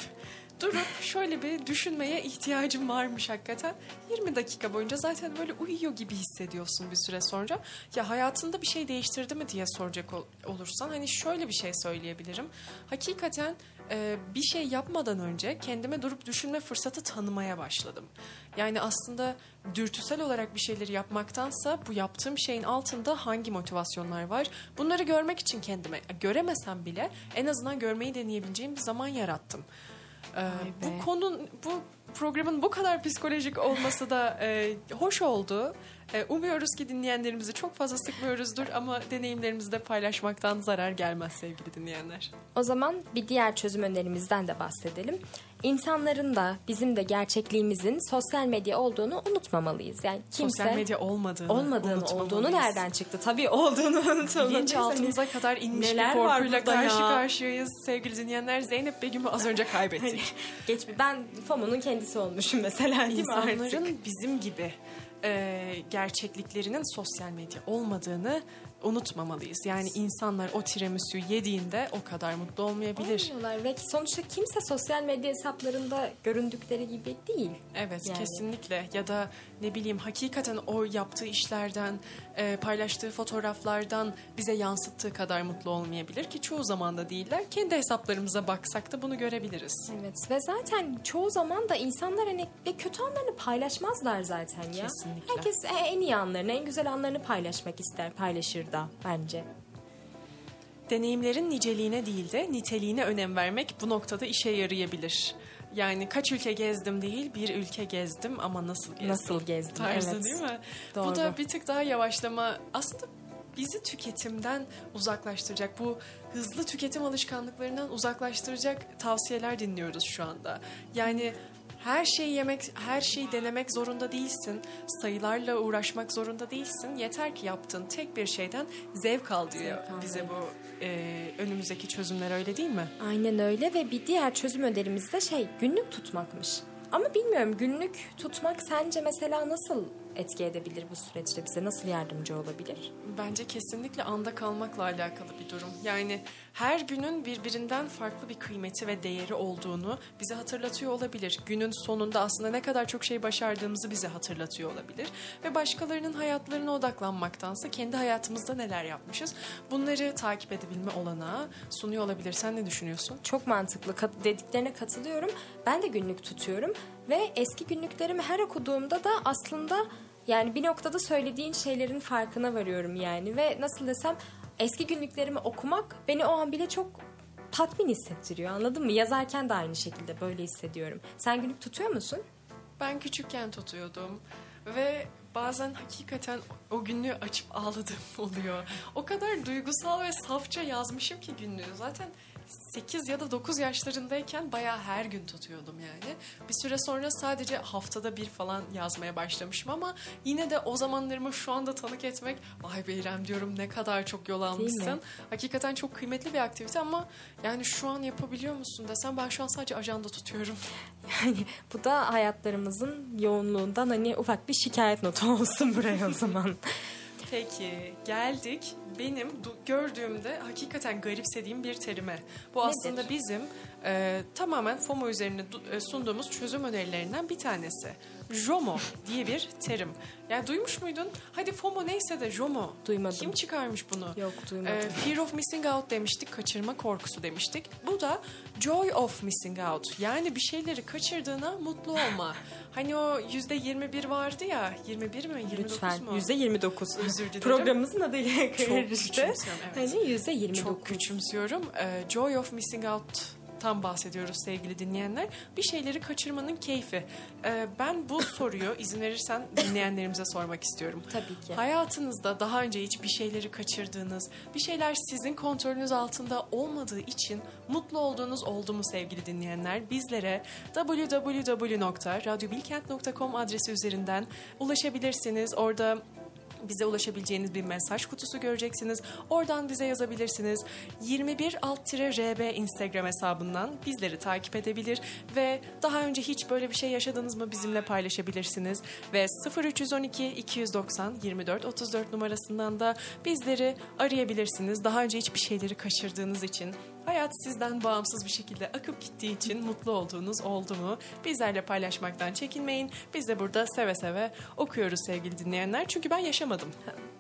Speaker 1: Durup şöyle bir düşünmeye ihtiyacım varmış hakikaten. 20 dakika boyunca zaten böyle uyuyor gibi hissediyorsun bir süre sonra. Ya hayatında bir şey değiştirdi mi diye soracak ol- olursan hani şöyle bir şey söyleyebilirim. Hakikaten e, bir şey yapmadan önce kendime durup düşünme fırsatı tanımaya başladım. Yani aslında dürtüsel olarak bir şeyleri yapmaktansa bu yaptığım şeyin altında hangi motivasyonlar var? Bunları görmek için kendime göremesem bile en azından görmeyi deneyebileceğim bir zaman yarattım. Ee, bu konun bu programın bu kadar psikolojik olması da e, hoş oldu. E, umuyoruz ki dinleyenlerimizi çok fazla sıkmıyoruzdur ama deneyimlerimizi de paylaşmaktan zarar gelmez sevgili dinleyenler.
Speaker 2: O zaman bir diğer çözüm önerimizden de bahsedelim. İnsanların da bizim de gerçekliğimizin sosyal medya olduğunu unutmamalıyız. Yani kimse
Speaker 1: Sosyal medya olmadığını,
Speaker 2: olmadığını olduğunu nereden çıktı? Tabii olduğunu unutmamalıyız.
Speaker 1: Bilinçaltımıza kadar inmiş
Speaker 2: Neler
Speaker 1: bir korkuyla karşı
Speaker 2: ya?
Speaker 1: karşıyayız. Sevgili dinleyenler Zeynep Begüm'ü az önce kaybettik.
Speaker 2: Geç ben FOMO'nun kendisi olmuşum mesela?
Speaker 1: İnsanların bizim gibi e, gerçekliklerinin sosyal medya olmadığını unutmamalıyız. Yani insanlar o tiramisu yediğinde o kadar mutlu olmayabilir.
Speaker 2: Olmuyorlar ve sonuçta kimse sosyal medya hesaplarında göründükleri gibi değil.
Speaker 1: Evet
Speaker 2: Yani.
Speaker 1: kesinlikle ya da ne bileyim hakikaten o yaptığı işlerden e, paylaştığı fotoğraflardan bize yansıttığı kadar mutlu olmayabilir ki çoğu zaman da değiller. Kendi hesaplarımıza baksak da bunu görebiliriz.
Speaker 2: Evet ve zaten çoğu zaman da insanlar hani kötü anlarını paylaşmazlar zaten ya.
Speaker 1: Kesinlikle.
Speaker 2: Herkes e, en iyi anlarını, en güzel anlarını paylaşmak ister, paylaşır da bence.
Speaker 1: Deneyimlerin niceliğine değil de niteliğine önem vermek bu noktada işe yarayabilir. Yani kaç ülke gezdim değil bir ülke gezdim ama nasıl gezdim
Speaker 2: Nasıl gezdim,
Speaker 1: tarzı
Speaker 2: evet.
Speaker 1: değil mi?
Speaker 2: Doğru.
Speaker 1: Bu da bir tık daha yavaşlama aslında bizi tüketimden uzaklaştıracak bu hızlı tüketim alışkanlıklarından uzaklaştıracak tavsiyeler dinliyoruz şu anda. Yani her şeyi yemek, her şeyi denemek zorunda değilsin. Sayılarla uğraşmak zorunda değilsin. Yeter ki yaptığın tek bir şeyden zevk al diyor
Speaker 2: Zevk al,
Speaker 1: bize bu e, önümüzdeki çözümler öyle değil mi?
Speaker 2: Aynen öyle ve bir diğer çözüm önerimiz de şey günlük tutmakmış. Ama bilmiyorum günlük tutmak sence mesela nasıl etki edebilir bu süreçte bize? Nasıl yardımcı olabilir?
Speaker 1: Bence kesinlikle anda kalmakla alakalı bir durum. Yani her günün birbirinden farklı bir kıymeti ve değeri olduğunu bize hatırlatıyor olabilir. Günün sonunda aslında ne kadar çok şey başardığımızı bize hatırlatıyor olabilir. Ve başkalarının hayatlarına odaklanmaktansa kendi hayatımızda neler yapmışız bunları takip edebilme olanağı sunuyor olabilir. Sen ne düşünüyorsun?
Speaker 2: Çok mantıklı. Dediklerine katılıyorum. Ben de günlük tutuyorum ve eski günlüklerimi her okuduğumda da aslında yani bir noktada söylediğin şeylerin farkına varıyorum yani ve nasıl desem eski günlüklerimi okumak beni o an bile çok tatmin hissettiriyor anladın mı? Yazarken de aynı şekilde böyle hissediyorum. Sen günlük tutuyor musun?
Speaker 1: Ben küçükken tutuyordum ve bazen hakikaten o günlüğü açıp ağladığım oluyor. O kadar duygusal ve safça yazmışım ki günlüğü. Zaten 8 ya da 9 yaşlarındayken bayağı her gün tutuyordum yani. Bir süre sonra sadece haftada bir falan yazmaya başlamışım ama yine de o zamanlarımı şu anda tanık etmek vay be İrem diyorum ne kadar çok yol almışsın. Hakikaten çok kıymetli bir aktivite ama yani şu an yapabiliyor musun desem ben şu an sadece ajanda tutuyorum.
Speaker 2: Yani bu da hayatlarımızın yoğunluğundan hani ufak bir şikayet notu olsun buraya o zaman.
Speaker 1: Peki geldik benim gördüğümde hakikaten garipsediğim bir terime. Bu aslında bizim e, tamamen FOMO üzerine du- sunduğumuz çözüm önerilerinden bir tanesi. JOMO diye bir terim. Yani duymuş muydun? Hadi FOMO neyse de JOMO.
Speaker 2: Duymadım.
Speaker 1: Kim çıkarmış bunu?
Speaker 2: Yok, duymadım.
Speaker 1: E, fear of missing out demiştik, kaçırma korkusu demiştik. Bu da joy of missing out. Yani bir şeyleri kaçırdığına mutlu olma. hani o yüzde 21 vardı ya, 21 mi, 29
Speaker 2: Lütfen.
Speaker 1: mu?
Speaker 2: Yüzde 29.
Speaker 1: Özür dilerim.
Speaker 2: Programımızın adıyla
Speaker 1: Çok
Speaker 2: karıştı.
Speaker 1: küçümsüyorum, evet.
Speaker 2: Hani yüzde 29.
Speaker 1: Çok küçümsüyorum. Ee, Joy of Missing Out tam bahsediyoruz sevgili dinleyenler. Bir şeyleri kaçırmanın keyfi. Ee, ben bu soruyu izin verirsen dinleyenlerimize sormak istiyorum.
Speaker 2: Tabii ki.
Speaker 1: Hayatınızda daha önce hiç bir şeyleri kaçırdığınız, bir şeyler sizin kontrolünüz altında olmadığı için mutlu olduğunuz oldu mu sevgili dinleyenler? Bizlere www.radyobilkent.com adresi üzerinden ulaşabilirsiniz. Orada bize ulaşabileceğiniz bir mesaj kutusu göreceksiniz. Oradan bize yazabilirsiniz. 21 alt RB Instagram hesabından bizleri takip edebilir ve daha önce hiç böyle bir şey yaşadınız mı bizimle paylaşabilirsiniz. Ve 0312 290 24 34 numarasından da bizleri arayabilirsiniz. Daha önce hiçbir şeyleri kaçırdığınız için Hayat sizden bağımsız bir şekilde akıp gittiği için mutlu olduğunuz oldu mu? Bizlerle paylaşmaktan çekinmeyin. Biz de burada seve seve okuyoruz sevgili dinleyenler. Çünkü ben yaşamadım.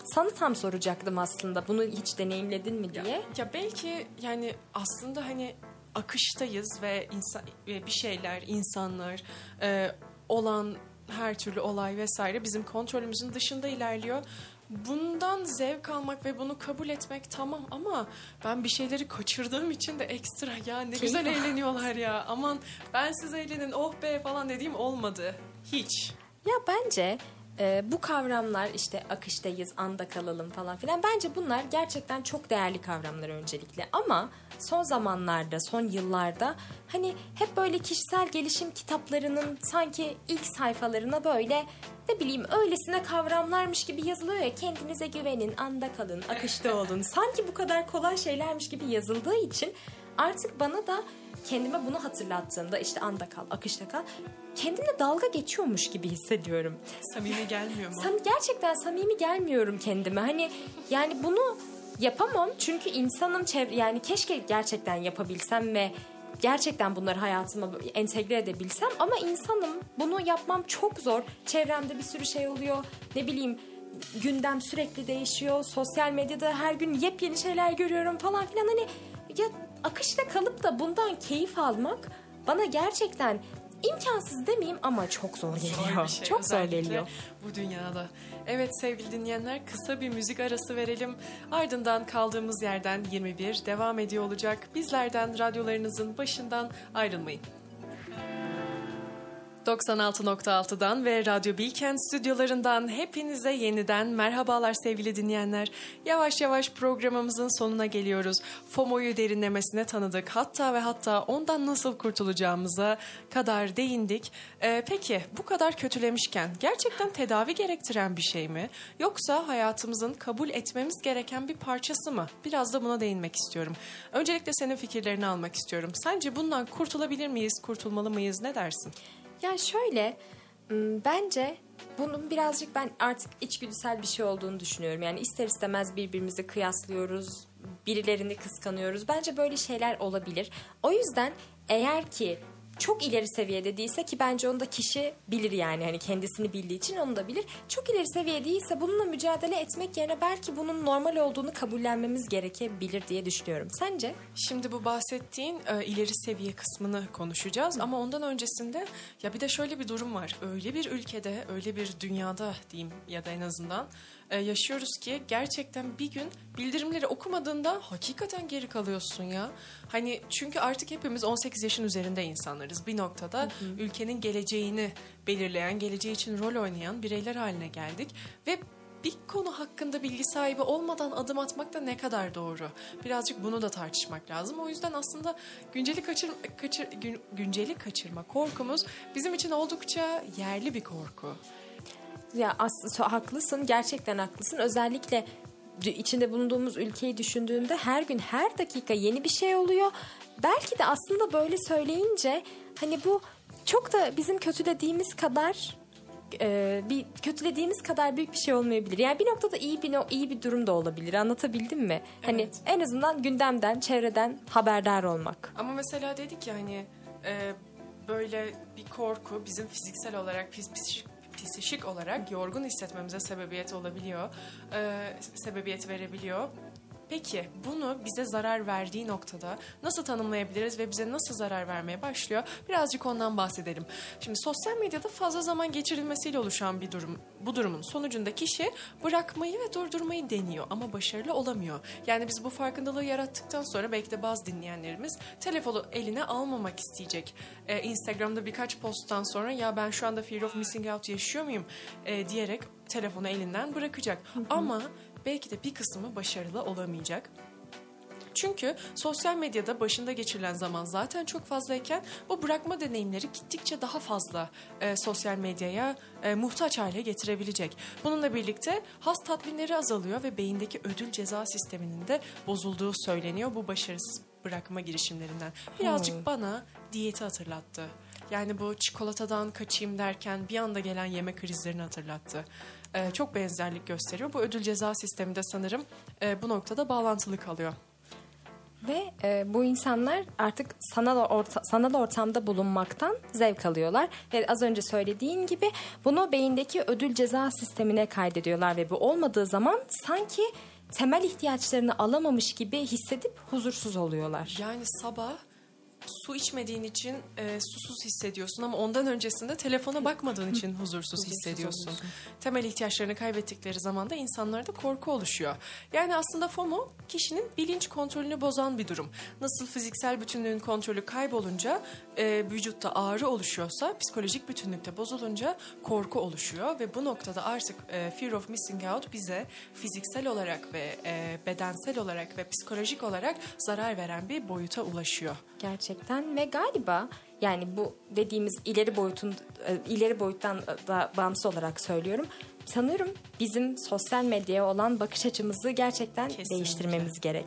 Speaker 2: Sana tam soracaktım aslında bunu hiç deneyimledin mi diye.
Speaker 1: Ya belki yani aslında hani akıştayız ve insan ve bir şeyler, insanlar e, olan her türlü olay vesaire bizim kontrolümüzün dışında ilerliyor. Bundan zevk almak ve bunu kabul etmek tamam ama ben bir şeyleri kaçırdığım için de ekstra ya ne güzel eğleniyorlar ya aman ben siz eğlenin oh be falan dediğim olmadı hiç.
Speaker 2: Ya bence e, bu kavramlar işte akıştayız, anda kalalım falan filan. Bence bunlar gerçekten çok değerli kavramlar öncelikle. Ama son zamanlarda, son yıllarda hani hep böyle kişisel gelişim kitaplarının sanki ilk sayfalarına böyle ne bileyim öylesine kavramlarmış gibi yazılıyor ya kendinize güvenin, anda kalın, akışta olun. Sanki bu kadar kolay şeylermiş gibi yazıldığı için artık bana da kendime bunu hatırlattığımda işte anda kal, akışta kal kendimle dalga geçiyormuş gibi hissediyorum.
Speaker 1: Samimi gelmiyor mu?
Speaker 2: Sam gerçekten samimi gelmiyorum kendime. Hani yani bunu yapamam çünkü insanın çevre yani keşke gerçekten yapabilsem ve gerçekten bunları hayatıma entegre edebilsem ama insanım bunu yapmam çok zor. Çevremde bir sürü şey oluyor. Ne bileyim gündem sürekli değişiyor. Sosyal medyada her gün yepyeni şeyler görüyorum falan filan. Hani ya akışta kalıp da bundan keyif almak bana gerçekten imkansız demeyeyim ama çok zor geliyor.
Speaker 1: Zor şey,
Speaker 2: çok zor geliyor.
Speaker 1: Bu dünyada. Evet sevgili dinleyenler kısa bir müzik arası verelim. Ardından kaldığımız yerden 21 devam ediyor olacak. Bizlerden radyolarınızın başından ayrılmayın. 96.6'dan ve Radyo Bilkent stüdyolarından hepinize yeniden merhabalar sevgili dinleyenler. Yavaş yavaş programımızın sonuna geliyoruz. FOMO'yu derinlemesine tanıdık. Hatta ve hatta ondan nasıl kurtulacağımıza kadar değindik. Ee, peki bu kadar kötülemişken gerçekten tedavi gerektiren bir şey mi? Yoksa hayatımızın kabul etmemiz gereken bir parçası mı? Biraz da buna değinmek istiyorum. Öncelikle senin fikirlerini almak istiyorum. Sence bundan kurtulabilir miyiz, kurtulmalı mıyız? Ne dersin?
Speaker 2: Ya şöyle bence bunun birazcık ben artık içgüdüsel bir şey olduğunu düşünüyorum. Yani ister istemez birbirimizi kıyaslıyoruz, birilerini kıskanıyoruz. Bence böyle şeyler olabilir. O yüzden eğer ki çok ileri seviyede değilse ki bence onu da kişi bilir yani hani kendisini bildiği için onu da bilir. Çok ileri seviye değilse bununla mücadele etmek yerine belki bunun normal olduğunu kabullenmemiz gerekebilir diye düşünüyorum. Sence?
Speaker 1: Şimdi bu bahsettiğin e, ileri seviye kısmını konuşacağız Hı. ama ondan öncesinde ya bir de şöyle bir durum var. Öyle bir ülkede, öyle bir dünyada diyeyim ya da en azından e, yaşıyoruz ki gerçekten bir gün bildirimleri okumadığında hakikaten geri kalıyorsun ya. Hani çünkü artık hepimiz 18 yaşın üzerinde insanlarız. Bir noktada hı hı. ülkenin geleceğini belirleyen, geleceği için rol oynayan bireyler haline geldik ve bir konu hakkında bilgi sahibi olmadan adım atmak da ne kadar doğru? Birazcık bunu da tartışmak lazım. O yüzden aslında günceli kaçır, kaçır gün, günceli kaçırma korkumuz bizim için oldukça yerli bir korku.
Speaker 2: Ya aslında haklısın, gerçekten haklısın. Özellikle içinde bulunduğumuz ülkeyi düşündüğünde her gün her dakika yeni bir şey oluyor. Belki de aslında böyle söyleyince hani bu çok da bizim kötülediğimiz kadar e, bir kötülediğimiz kadar büyük bir şey olmayabilir. Yani bir noktada iyi bir iyi bir durum da olabilir. Anlatabildim mi? Hani evet. Hani en azından gündemden, çevreden haberdar olmak.
Speaker 1: Ama mesela dedik ya hani e, böyle bir korku bizim fiziksel olarak psikolojik psikolojik olarak yorgun hissetmemize sebebiyet olabiliyor, e, sebebiyet verebiliyor. Peki bunu bize zarar verdiği noktada nasıl tanımlayabiliriz ve bize nasıl zarar vermeye başlıyor? Birazcık ondan bahsedelim. Şimdi sosyal medyada fazla zaman geçirilmesiyle oluşan bir durum. Bu durumun sonucunda kişi bırakmayı ve durdurmayı deniyor ama başarılı olamıyor. Yani biz bu farkındalığı yarattıktan sonra belki de bazı dinleyenlerimiz telefonu eline almamak isteyecek. Ee, Instagram'da birkaç posttan sonra ya ben şu anda fear of missing out yaşıyor muyum ee, diyerek telefonu elinden bırakacak. Ama belki de bir kısmı başarılı olamayacak. Çünkü sosyal medyada başında geçirilen zaman zaten çok fazlayken bu bırakma deneyimleri gittikçe daha fazla e, sosyal medyaya e, muhtaç hale getirebilecek. Bununla birlikte has tatminleri azalıyor ve beyindeki ödül ceza sisteminin de bozulduğu söyleniyor bu başarısız bırakma girişimlerinden. Birazcık hmm. bana diyeti hatırlattı. Yani bu çikolatadan kaçayım derken bir anda gelen yeme krizlerini hatırlattı. Ee, çok benzerlik gösteriyor. Bu ödül ceza sistemi de sanırım e, bu noktada bağlantılı kalıyor.
Speaker 2: Ve e, bu insanlar artık sanal orta, sanal ortamda bulunmaktan zevk alıyorlar. Ve az önce söylediğin gibi bunu beyindeki ödül ceza sistemine kaydediyorlar ve bu olmadığı zaman sanki temel ihtiyaçlarını alamamış gibi hissedip huzursuz oluyorlar.
Speaker 1: Yani sabah su içmediğin için e, susuz hissediyorsun ama ondan öncesinde telefona bakmadığın için huzursuz hissediyorsun. Temel ihtiyaçlarını kaybettikleri zaman da insanlarda korku oluşuyor. Yani aslında FOMO kişinin bilinç kontrolünü bozan bir durum. Nasıl fiziksel bütünlüğün kontrolü kaybolunca e, vücutta ağrı oluşuyorsa psikolojik bütünlükte bozulunca korku oluşuyor ve bu noktada artık e, fear of missing out bize fiziksel olarak ve e, bedensel olarak ve psikolojik olarak zarar veren bir boyuta ulaşıyor.
Speaker 2: Gerçekten ve galiba yani bu dediğimiz ileri boyutun e, ileri boyuttan da bağımsız olarak söylüyorum. Sanıyorum bizim sosyal medyaya olan bakış açımızı gerçekten
Speaker 1: Kesinlikle.
Speaker 2: değiştirmemiz gerek.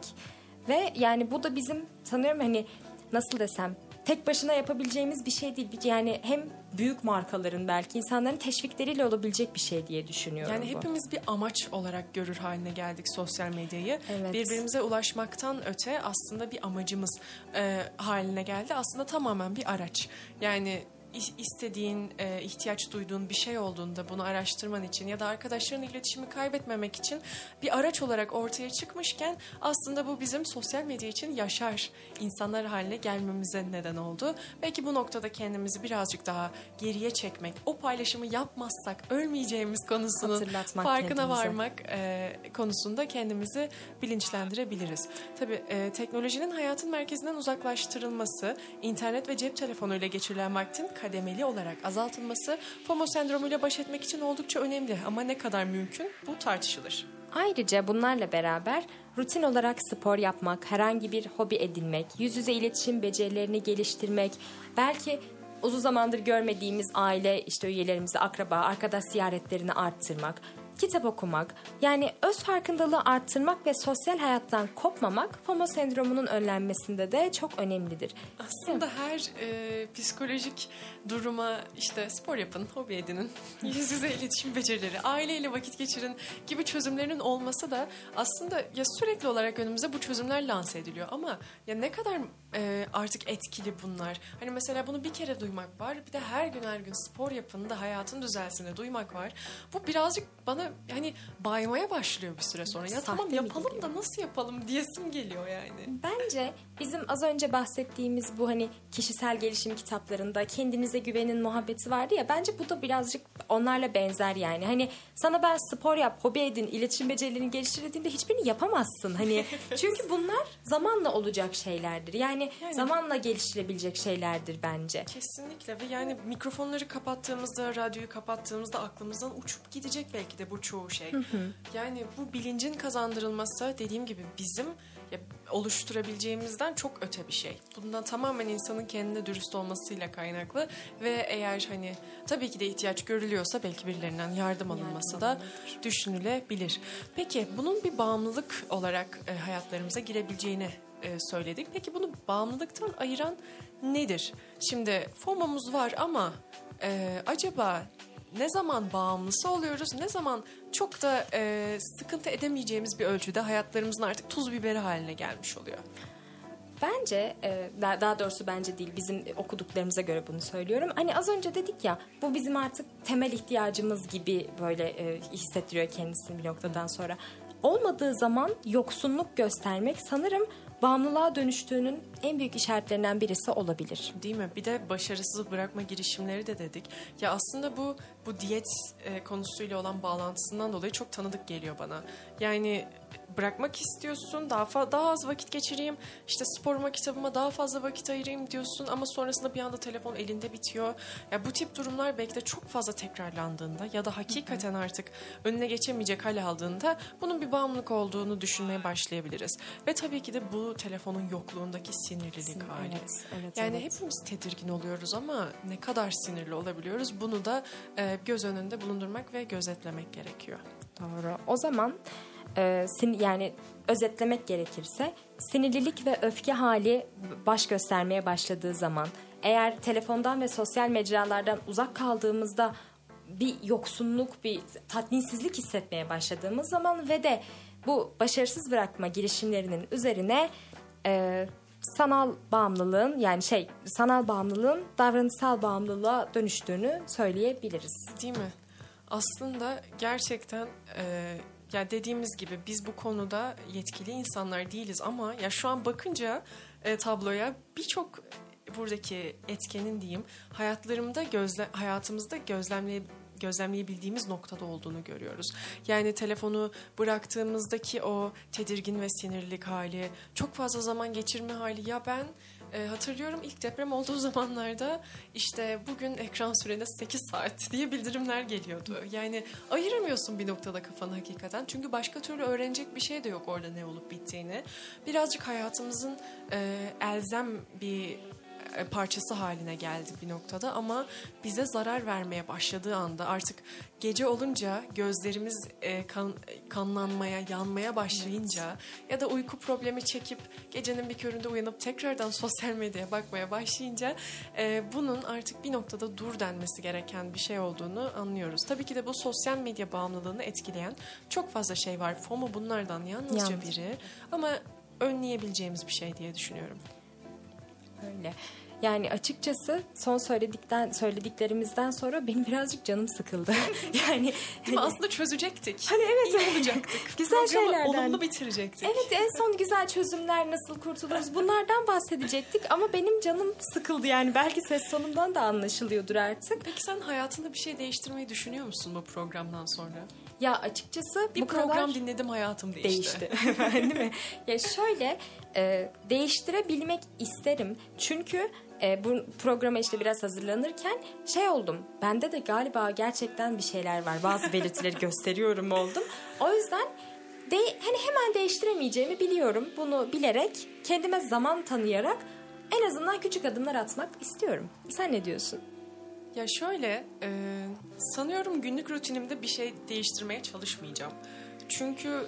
Speaker 2: Ve yani bu da bizim sanıyorum hani nasıl desem tek başına yapabileceğimiz bir şey değil. Yani hem büyük markaların belki insanların teşvikleriyle olabilecek bir şey diye düşünüyorum
Speaker 1: Yani
Speaker 2: bu.
Speaker 1: hepimiz bir amaç olarak görür haline geldik sosyal medyayı.
Speaker 2: Evet.
Speaker 1: Birbirimize ulaşmaktan öte aslında bir amacımız e, haline geldi. Aslında tamamen bir araç. Yani istediğin, e, ihtiyaç duyduğun bir şey olduğunda bunu araştırman için ya da arkadaşların iletişimi kaybetmemek için bir araç olarak ortaya çıkmışken aslında bu bizim sosyal medya için yaşar insanlar haline gelmemize neden oldu. Belki bu noktada kendimizi birazcık daha geriye çekmek, o paylaşımı yapmazsak ölmeyeceğimiz konusunun farkına
Speaker 2: kendimize.
Speaker 1: varmak e, konusunda kendimizi bilinçlendirebiliriz. Tabii e, teknolojinin hayatın merkezinden uzaklaştırılması, internet ve cep telefonuyla geçirilen vaktin kademeli olarak azaltılması FOMO sendromuyla baş etmek için oldukça önemli ama ne kadar mümkün bu tartışılır.
Speaker 2: Ayrıca bunlarla beraber rutin olarak spor yapmak, herhangi bir hobi edinmek, yüz yüze iletişim becerilerini geliştirmek, belki uzun zamandır görmediğimiz aile işte üyelerimizi, akraba, arkadaş ziyaretlerini arttırmak, kitap okumak, yani öz farkındalığı arttırmak ve sosyal hayattan kopmamak FOMO sendromunun önlenmesinde de çok önemlidir.
Speaker 1: Aslında her e, psikolojik duruma işte spor yapın, hobi edinin, yüz yüze iletişim becerileri, aileyle vakit geçirin gibi çözümlerinin olması da aslında ya sürekli olarak önümüze bu çözümler lanse ediliyor ama ya ne kadar e, artık etkili bunlar. Hani mesela bunu bir kere duymak var, bir de her gün her gün spor yapın da hayatın düzelsin de duymak var. Bu birazcık bana hani baymaya başlıyor bir süre sonra. Ya
Speaker 2: Sahte
Speaker 1: tamam yapalım da nasıl yapalım diyesim geliyor yani.
Speaker 2: Bence bizim az önce bahsettiğimiz bu hani kişisel gelişim kitaplarında kendinize güvenin muhabbeti vardı ya bence bu da birazcık onlarla benzer yani. Hani sana ben spor yap, hobi edin, iletişim becerilerini geliştir dediğimde hiçbirini yapamazsın. Hani çünkü bunlar zamanla olacak şeylerdir. Yani,
Speaker 1: Yani-
Speaker 2: zamanla geliştirebilecek şeylerdir bence.
Speaker 1: Kesinlikle ve yani mikrofonları kapattığımızda, radyoyu kapattığımızda aklımızdan uçup gidecek belki de bu çoğu şey. Yani bu bilincin kazandırılması dediğim gibi bizim ya, oluşturabileceğimizden çok öte bir şey. Bundan tamamen insanın kendine dürüst olmasıyla kaynaklı ve eğer hani tabii ki de ihtiyaç görülüyorsa belki birilerinden yardım alınması da düşünülebilir. Peki bunun bir bağımlılık olarak e, hayatlarımıza girebileceğini e, söyledik. Peki bunu bağımlılıktan ayıran nedir? Şimdi FOMO'muz var ama e, acaba ne zaman bağımlısı oluyoruz? Ne zaman çok da e, sıkıntı edemeyeceğimiz bir ölçüde hayatlarımızın artık tuz biberi haline gelmiş oluyor?
Speaker 2: Bence e, daha doğrusu bence değil bizim okuduklarımıza göre bunu söylüyorum. Hani az önce dedik ya bu bizim artık temel ihtiyacımız gibi böyle e, hissettiriyor kendisini bir noktadan sonra. Olmadığı zaman yoksunluk göstermek sanırım bağımlılığa dönüştüğünün en büyük işaretlerinden birisi olabilir.
Speaker 1: Değil mi? Bir de başarısız bırakma girişimleri de dedik. Ya aslında bu bu diyet e, konusuyla olan bağlantısından dolayı çok tanıdık geliyor bana. Yani bırakmak istiyorsun, daha fa- daha az vakit geçireyim, işte sporuma, kitabıma daha fazla vakit ayırayım diyorsun ama sonrasında bir anda telefon elinde bitiyor. Ya bu tip durumlar belki de çok fazla tekrarlandığında ya da hakikaten artık önüne geçemeyecek hal aldığında bunun bir bağımlılık olduğunu düşünmeye başlayabiliriz. Ve tabii ki de bu telefonun yokluğundaki sinirlilik hali.
Speaker 2: Evet, evet,
Speaker 1: yani
Speaker 2: evet.
Speaker 1: hepimiz tedirgin oluyoruz ama ne kadar sinirli olabiliyoruz bunu da e, göz önünde bulundurmak ve gözetlemek gerekiyor.
Speaker 2: Doğru. O zaman e, sin- yani özetlemek gerekirse sinirlilik ve öfke hali baş göstermeye başladığı zaman eğer telefondan ve sosyal mecralardan uzak kaldığımızda bir yoksunluk, bir tatminsizlik hissetmeye başladığımız zaman ve de bu başarısız bırakma girişimlerinin üzerine e, sanal bağımlılığın yani şey sanal bağımlılığın davranışsal bağımlılığa dönüştüğünü söyleyebiliriz.
Speaker 1: Değil mi? Aslında gerçekten e, ya dediğimiz gibi biz bu konuda yetkili insanlar değiliz ama ya şu an bakınca e, tabloya birçok buradaki etkenin diyeyim hayatlarımda gözle hayatımızda gözlemleye gözlemleyebildiğimiz noktada olduğunu görüyoruz. Yani telefonu bıraktığımızdaki o tedirgin ve sinirlilik hali, çok fazla zaman geçirme hali. Ya ben e, hatırlıyorum ilk deprem olduğu zamanlarda işte bugün ekran süreniz 8 saat diye bildirimler geliyordu. Yani ayıramıyorsun bir noktada kafanı hakikaten. Çünkü başka türlü öğrenecek bir şey de yok orada ne olup bittiğini. Birazcık hayatımızın e, elzem bir parçası haline geldi bir noktada ama bize zarar vermeye başladığı anda artık gece olunca gözlerimiz e, kan, kanlanmaya, yanmaya başlayınca ya da uyku problemi çekip gecenin bir köründe uyanıp tekrardan sosyal medyaya bakmaya başlayınca e, bunun artık bir noktada dur denmesi gereken bir şey olduğunu anlıyoruz. Tabii ki de bu sosyal medya bağımlılığını etkileyen çok fazla şey var. FOMO bunlardan yalnızca
Speaker 2: Yalnız.
Speaker 1: biri ama önleyebileceğimiz bir şey diye düşünüyorum.
Speaker 2: Öyle. Yani açıkçası son söyledikten söylediklerimizden sonra benim birazcık canım sıkıldı. yani hani-
Speaker 1: Aslında çözecektik.
Speaker 2: Hani evet.
Speaker 1: İyi olacaktık.
Speaker 2: Güzel
Speaker 1: Programı
Speaker 2: şeylerden.
Speaker 1: olumlu bitirecektik.
Speaker 2: Evet en son güzel çözümler nasıl kurtuluruz bunlardan bahsedecektik ama benim canım sıkıldı yani belki ses sonumdan da anlaşılıyordur artık.
Speaker 1: Peki sen hayatında bir şey değiştirmeyi düşünüyor musun bu programdan sonra?
Speaker 2: Ya açıkçası
Speaker 1: Bir
Speaker 2: bu
Speaker 1: program
Speaker 2: kadar
Speaker 1: dinledim hayatım değişti.
Speaker 2: değişti. Değil mi? Ya şöyle e, değiştirebilmek isterim çünkü e, bu programa işte biraz hazırlanırken şey oldum. Bende de galiba gerçekten bir şeyler var. Bazı belirtileri gösteriyorum oldum. O yüzden de, hani hemen değiştiremeyeceğimi biliyorum. Bunu bilerek kendime zaman tanıyarak en azından küçük adımlar atmak istiyorum. Sen ne diyorsun?
Speaker 1: Ya şöyle, e, sanıyorum günlük rutinimde bir şey değiştirmeye çalışmayacağım. Çünkü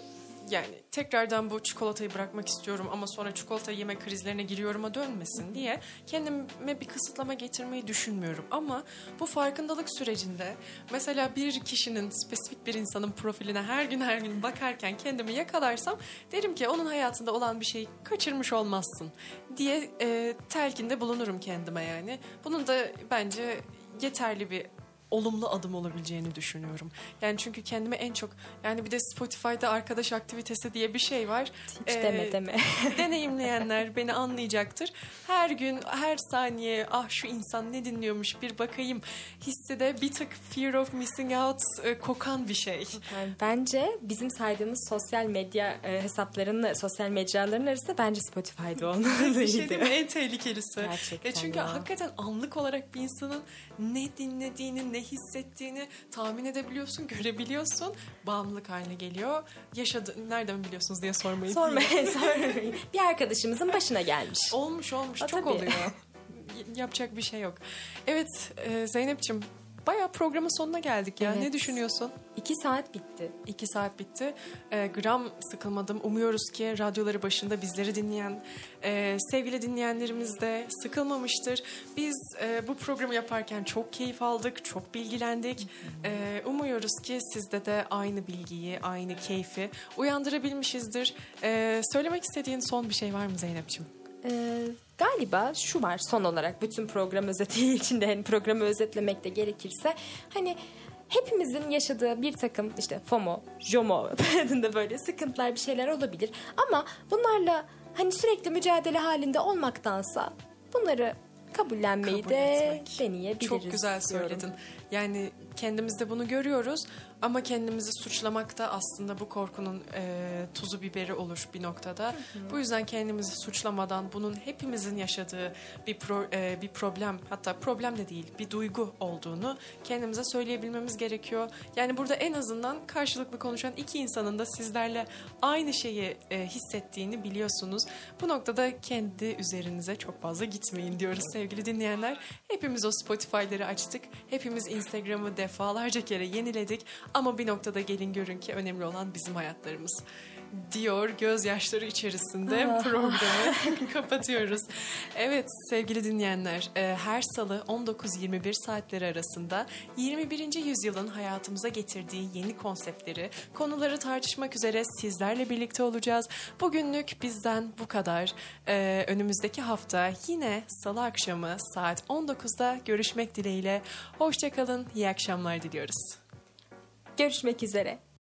Speaker 1: yani tekrardan bu çikolatayı bırakmak istiyorum ama sonra çikolata yeme krizlerine giriyorum'a dönmesin diye kendime bir kısıtlama getirmeyi düşünmüyorum. Ama bu farkındalık sürecinde mesela bir kişinin, spesifik bir insanın profiline her gün her gün bakarken kendimi yakalarsam derim ki onun hayatında olan bir şeyi kaçırmış olmazsın diye e, telkinde bulunurum kendime yani. Bunun da bence yeterli bir olumlu adım olabileceğini düşünüyorum. Yani çünkü kendime en çok yani bir de Spotify'da arkadaş aktivitesi diye bir şey var.
Speaker 2: Hiç
Speaker 1: Ee,
Speaker 2: deme deme.
Speaker 1: deneyimleyenler beni anlayacaktır. Her gün, her saniye ah şu insan ne dinliyormuş bir bakayım hissi de bir tık fear of missing out e, kokan bir şey.
Speaker 2: Yani bence bizim saydığımız sosyal medya e, hesaplarının, sosyal mecraların arasında bence Spotify'da
Speaker 1: Bir şey
Speaker 2: olmalıydı.
Speaker 1: değil mi? En tehlikelisi.
Speaker 2: Gerçekten
Speaker 1: E çünkü
Speaker 2: ya.
Speaker 1: hakikaten anlık olarak bir insanın ne dinlediğini, ne hissettiğini tahmin edebiliyorsun, görebiliyorsun. Bağımlılık haline geliyor. Yaşadı, nereden biliyorsunuz diye sormayın.
Speaker 2: Sorma, sormayın. Bir arkadaşımızın başına gelmiş.
Speaker 1: Olmuş olmuş
Speaker 2: Ha,
Speaker 1: çok
Speaker 2: tabii.
Speaker 1: oluyor. Yapacak bir şey yok. Evet e, Zeynep'ciğim bayağı programın sonuna geldik ya.
Speaker 2: Evet.
Speaker 1: Ne düşünüyorsun?
Speaker 2: İki saat bitti.
Speaker 1: İki saat bitti. E, gram sıkılmadım. Umuyoruz ki radyoları başında bizleri dinleyen e, sevgili dinleyenlerimiz de sıkılmamıştır. Biz e, bu programı yaparken çok keyif aldık, çok bilgilendik. E, umuyoruz ki sizde de aynı bilgiyi, aynı keyfi uyandırabilmişizdir. E, söylemek istediğin son bir şey var mı Zeynep'ciğim?
Speaker 2: Ee, galiba şu var son olarak bütün program özeti içinde hani programı özetlemek de gerekirse hani hepimizin yaşadığı bir takım işte FOMO, JOMO adında böyle sıkıntılar bir şeyler olabilir ama bunlarla hani sürekli mücadele halinde olmaktansa bunları kabullenmeyi
Speaker 1: Kabul
Speaker 2: de
Speaker 1: etmek.
Speaker 2: deneyebiliriz.
Speaker 1: Çok güzel
Speaker 2: diyorum.
Speaker 1: söyledin. Yani kendimizde bunu görüyoruz ama kendimizi suçlamak da aslında bu korkunun e, tuzu biberi olur bir noktada. Bu yüzden kendimizi suçlamadan bunun hepimizin yaşadığı bir pro- e, bir problem hatta problem de değil bir duygu olduğunu kendimize söyleyebilmemiz gerekiyor. Yani burada en azından karşılıklı konuşan iki insanın da sizlerle aynı şeyi e, hissettiğini biliyorsunuz. Bu noktada kendi üzerinize çok fazla gitmeyin diyoruz sevgili dinleyenler. Hepimiz o Spotify'ları açtık. Hepimiz Instagram'ı defalarca kere yeniledik. Ama bir noktada gelin görün ki önemli olan bizim hayatlarımız. diyor gözyaşları içerisinde programı kapatıyoruz. Evet sevgili dinleyenler e, her salı 19-21 saatleri arasında 21. yüzyılın hayatımıza getirdiği yeni konseptleri, konuları tartışmak üzere sizlerle birlikte olacağız. Bugünlük bizden bu kadar. E, önümüzdeki hafta yine salı akşamı saat 19'da görüşmek dileğiyle. Hoşçakalın, iyi akşamlar diliyoruz.
Speaker 2: Görüşmek üzere.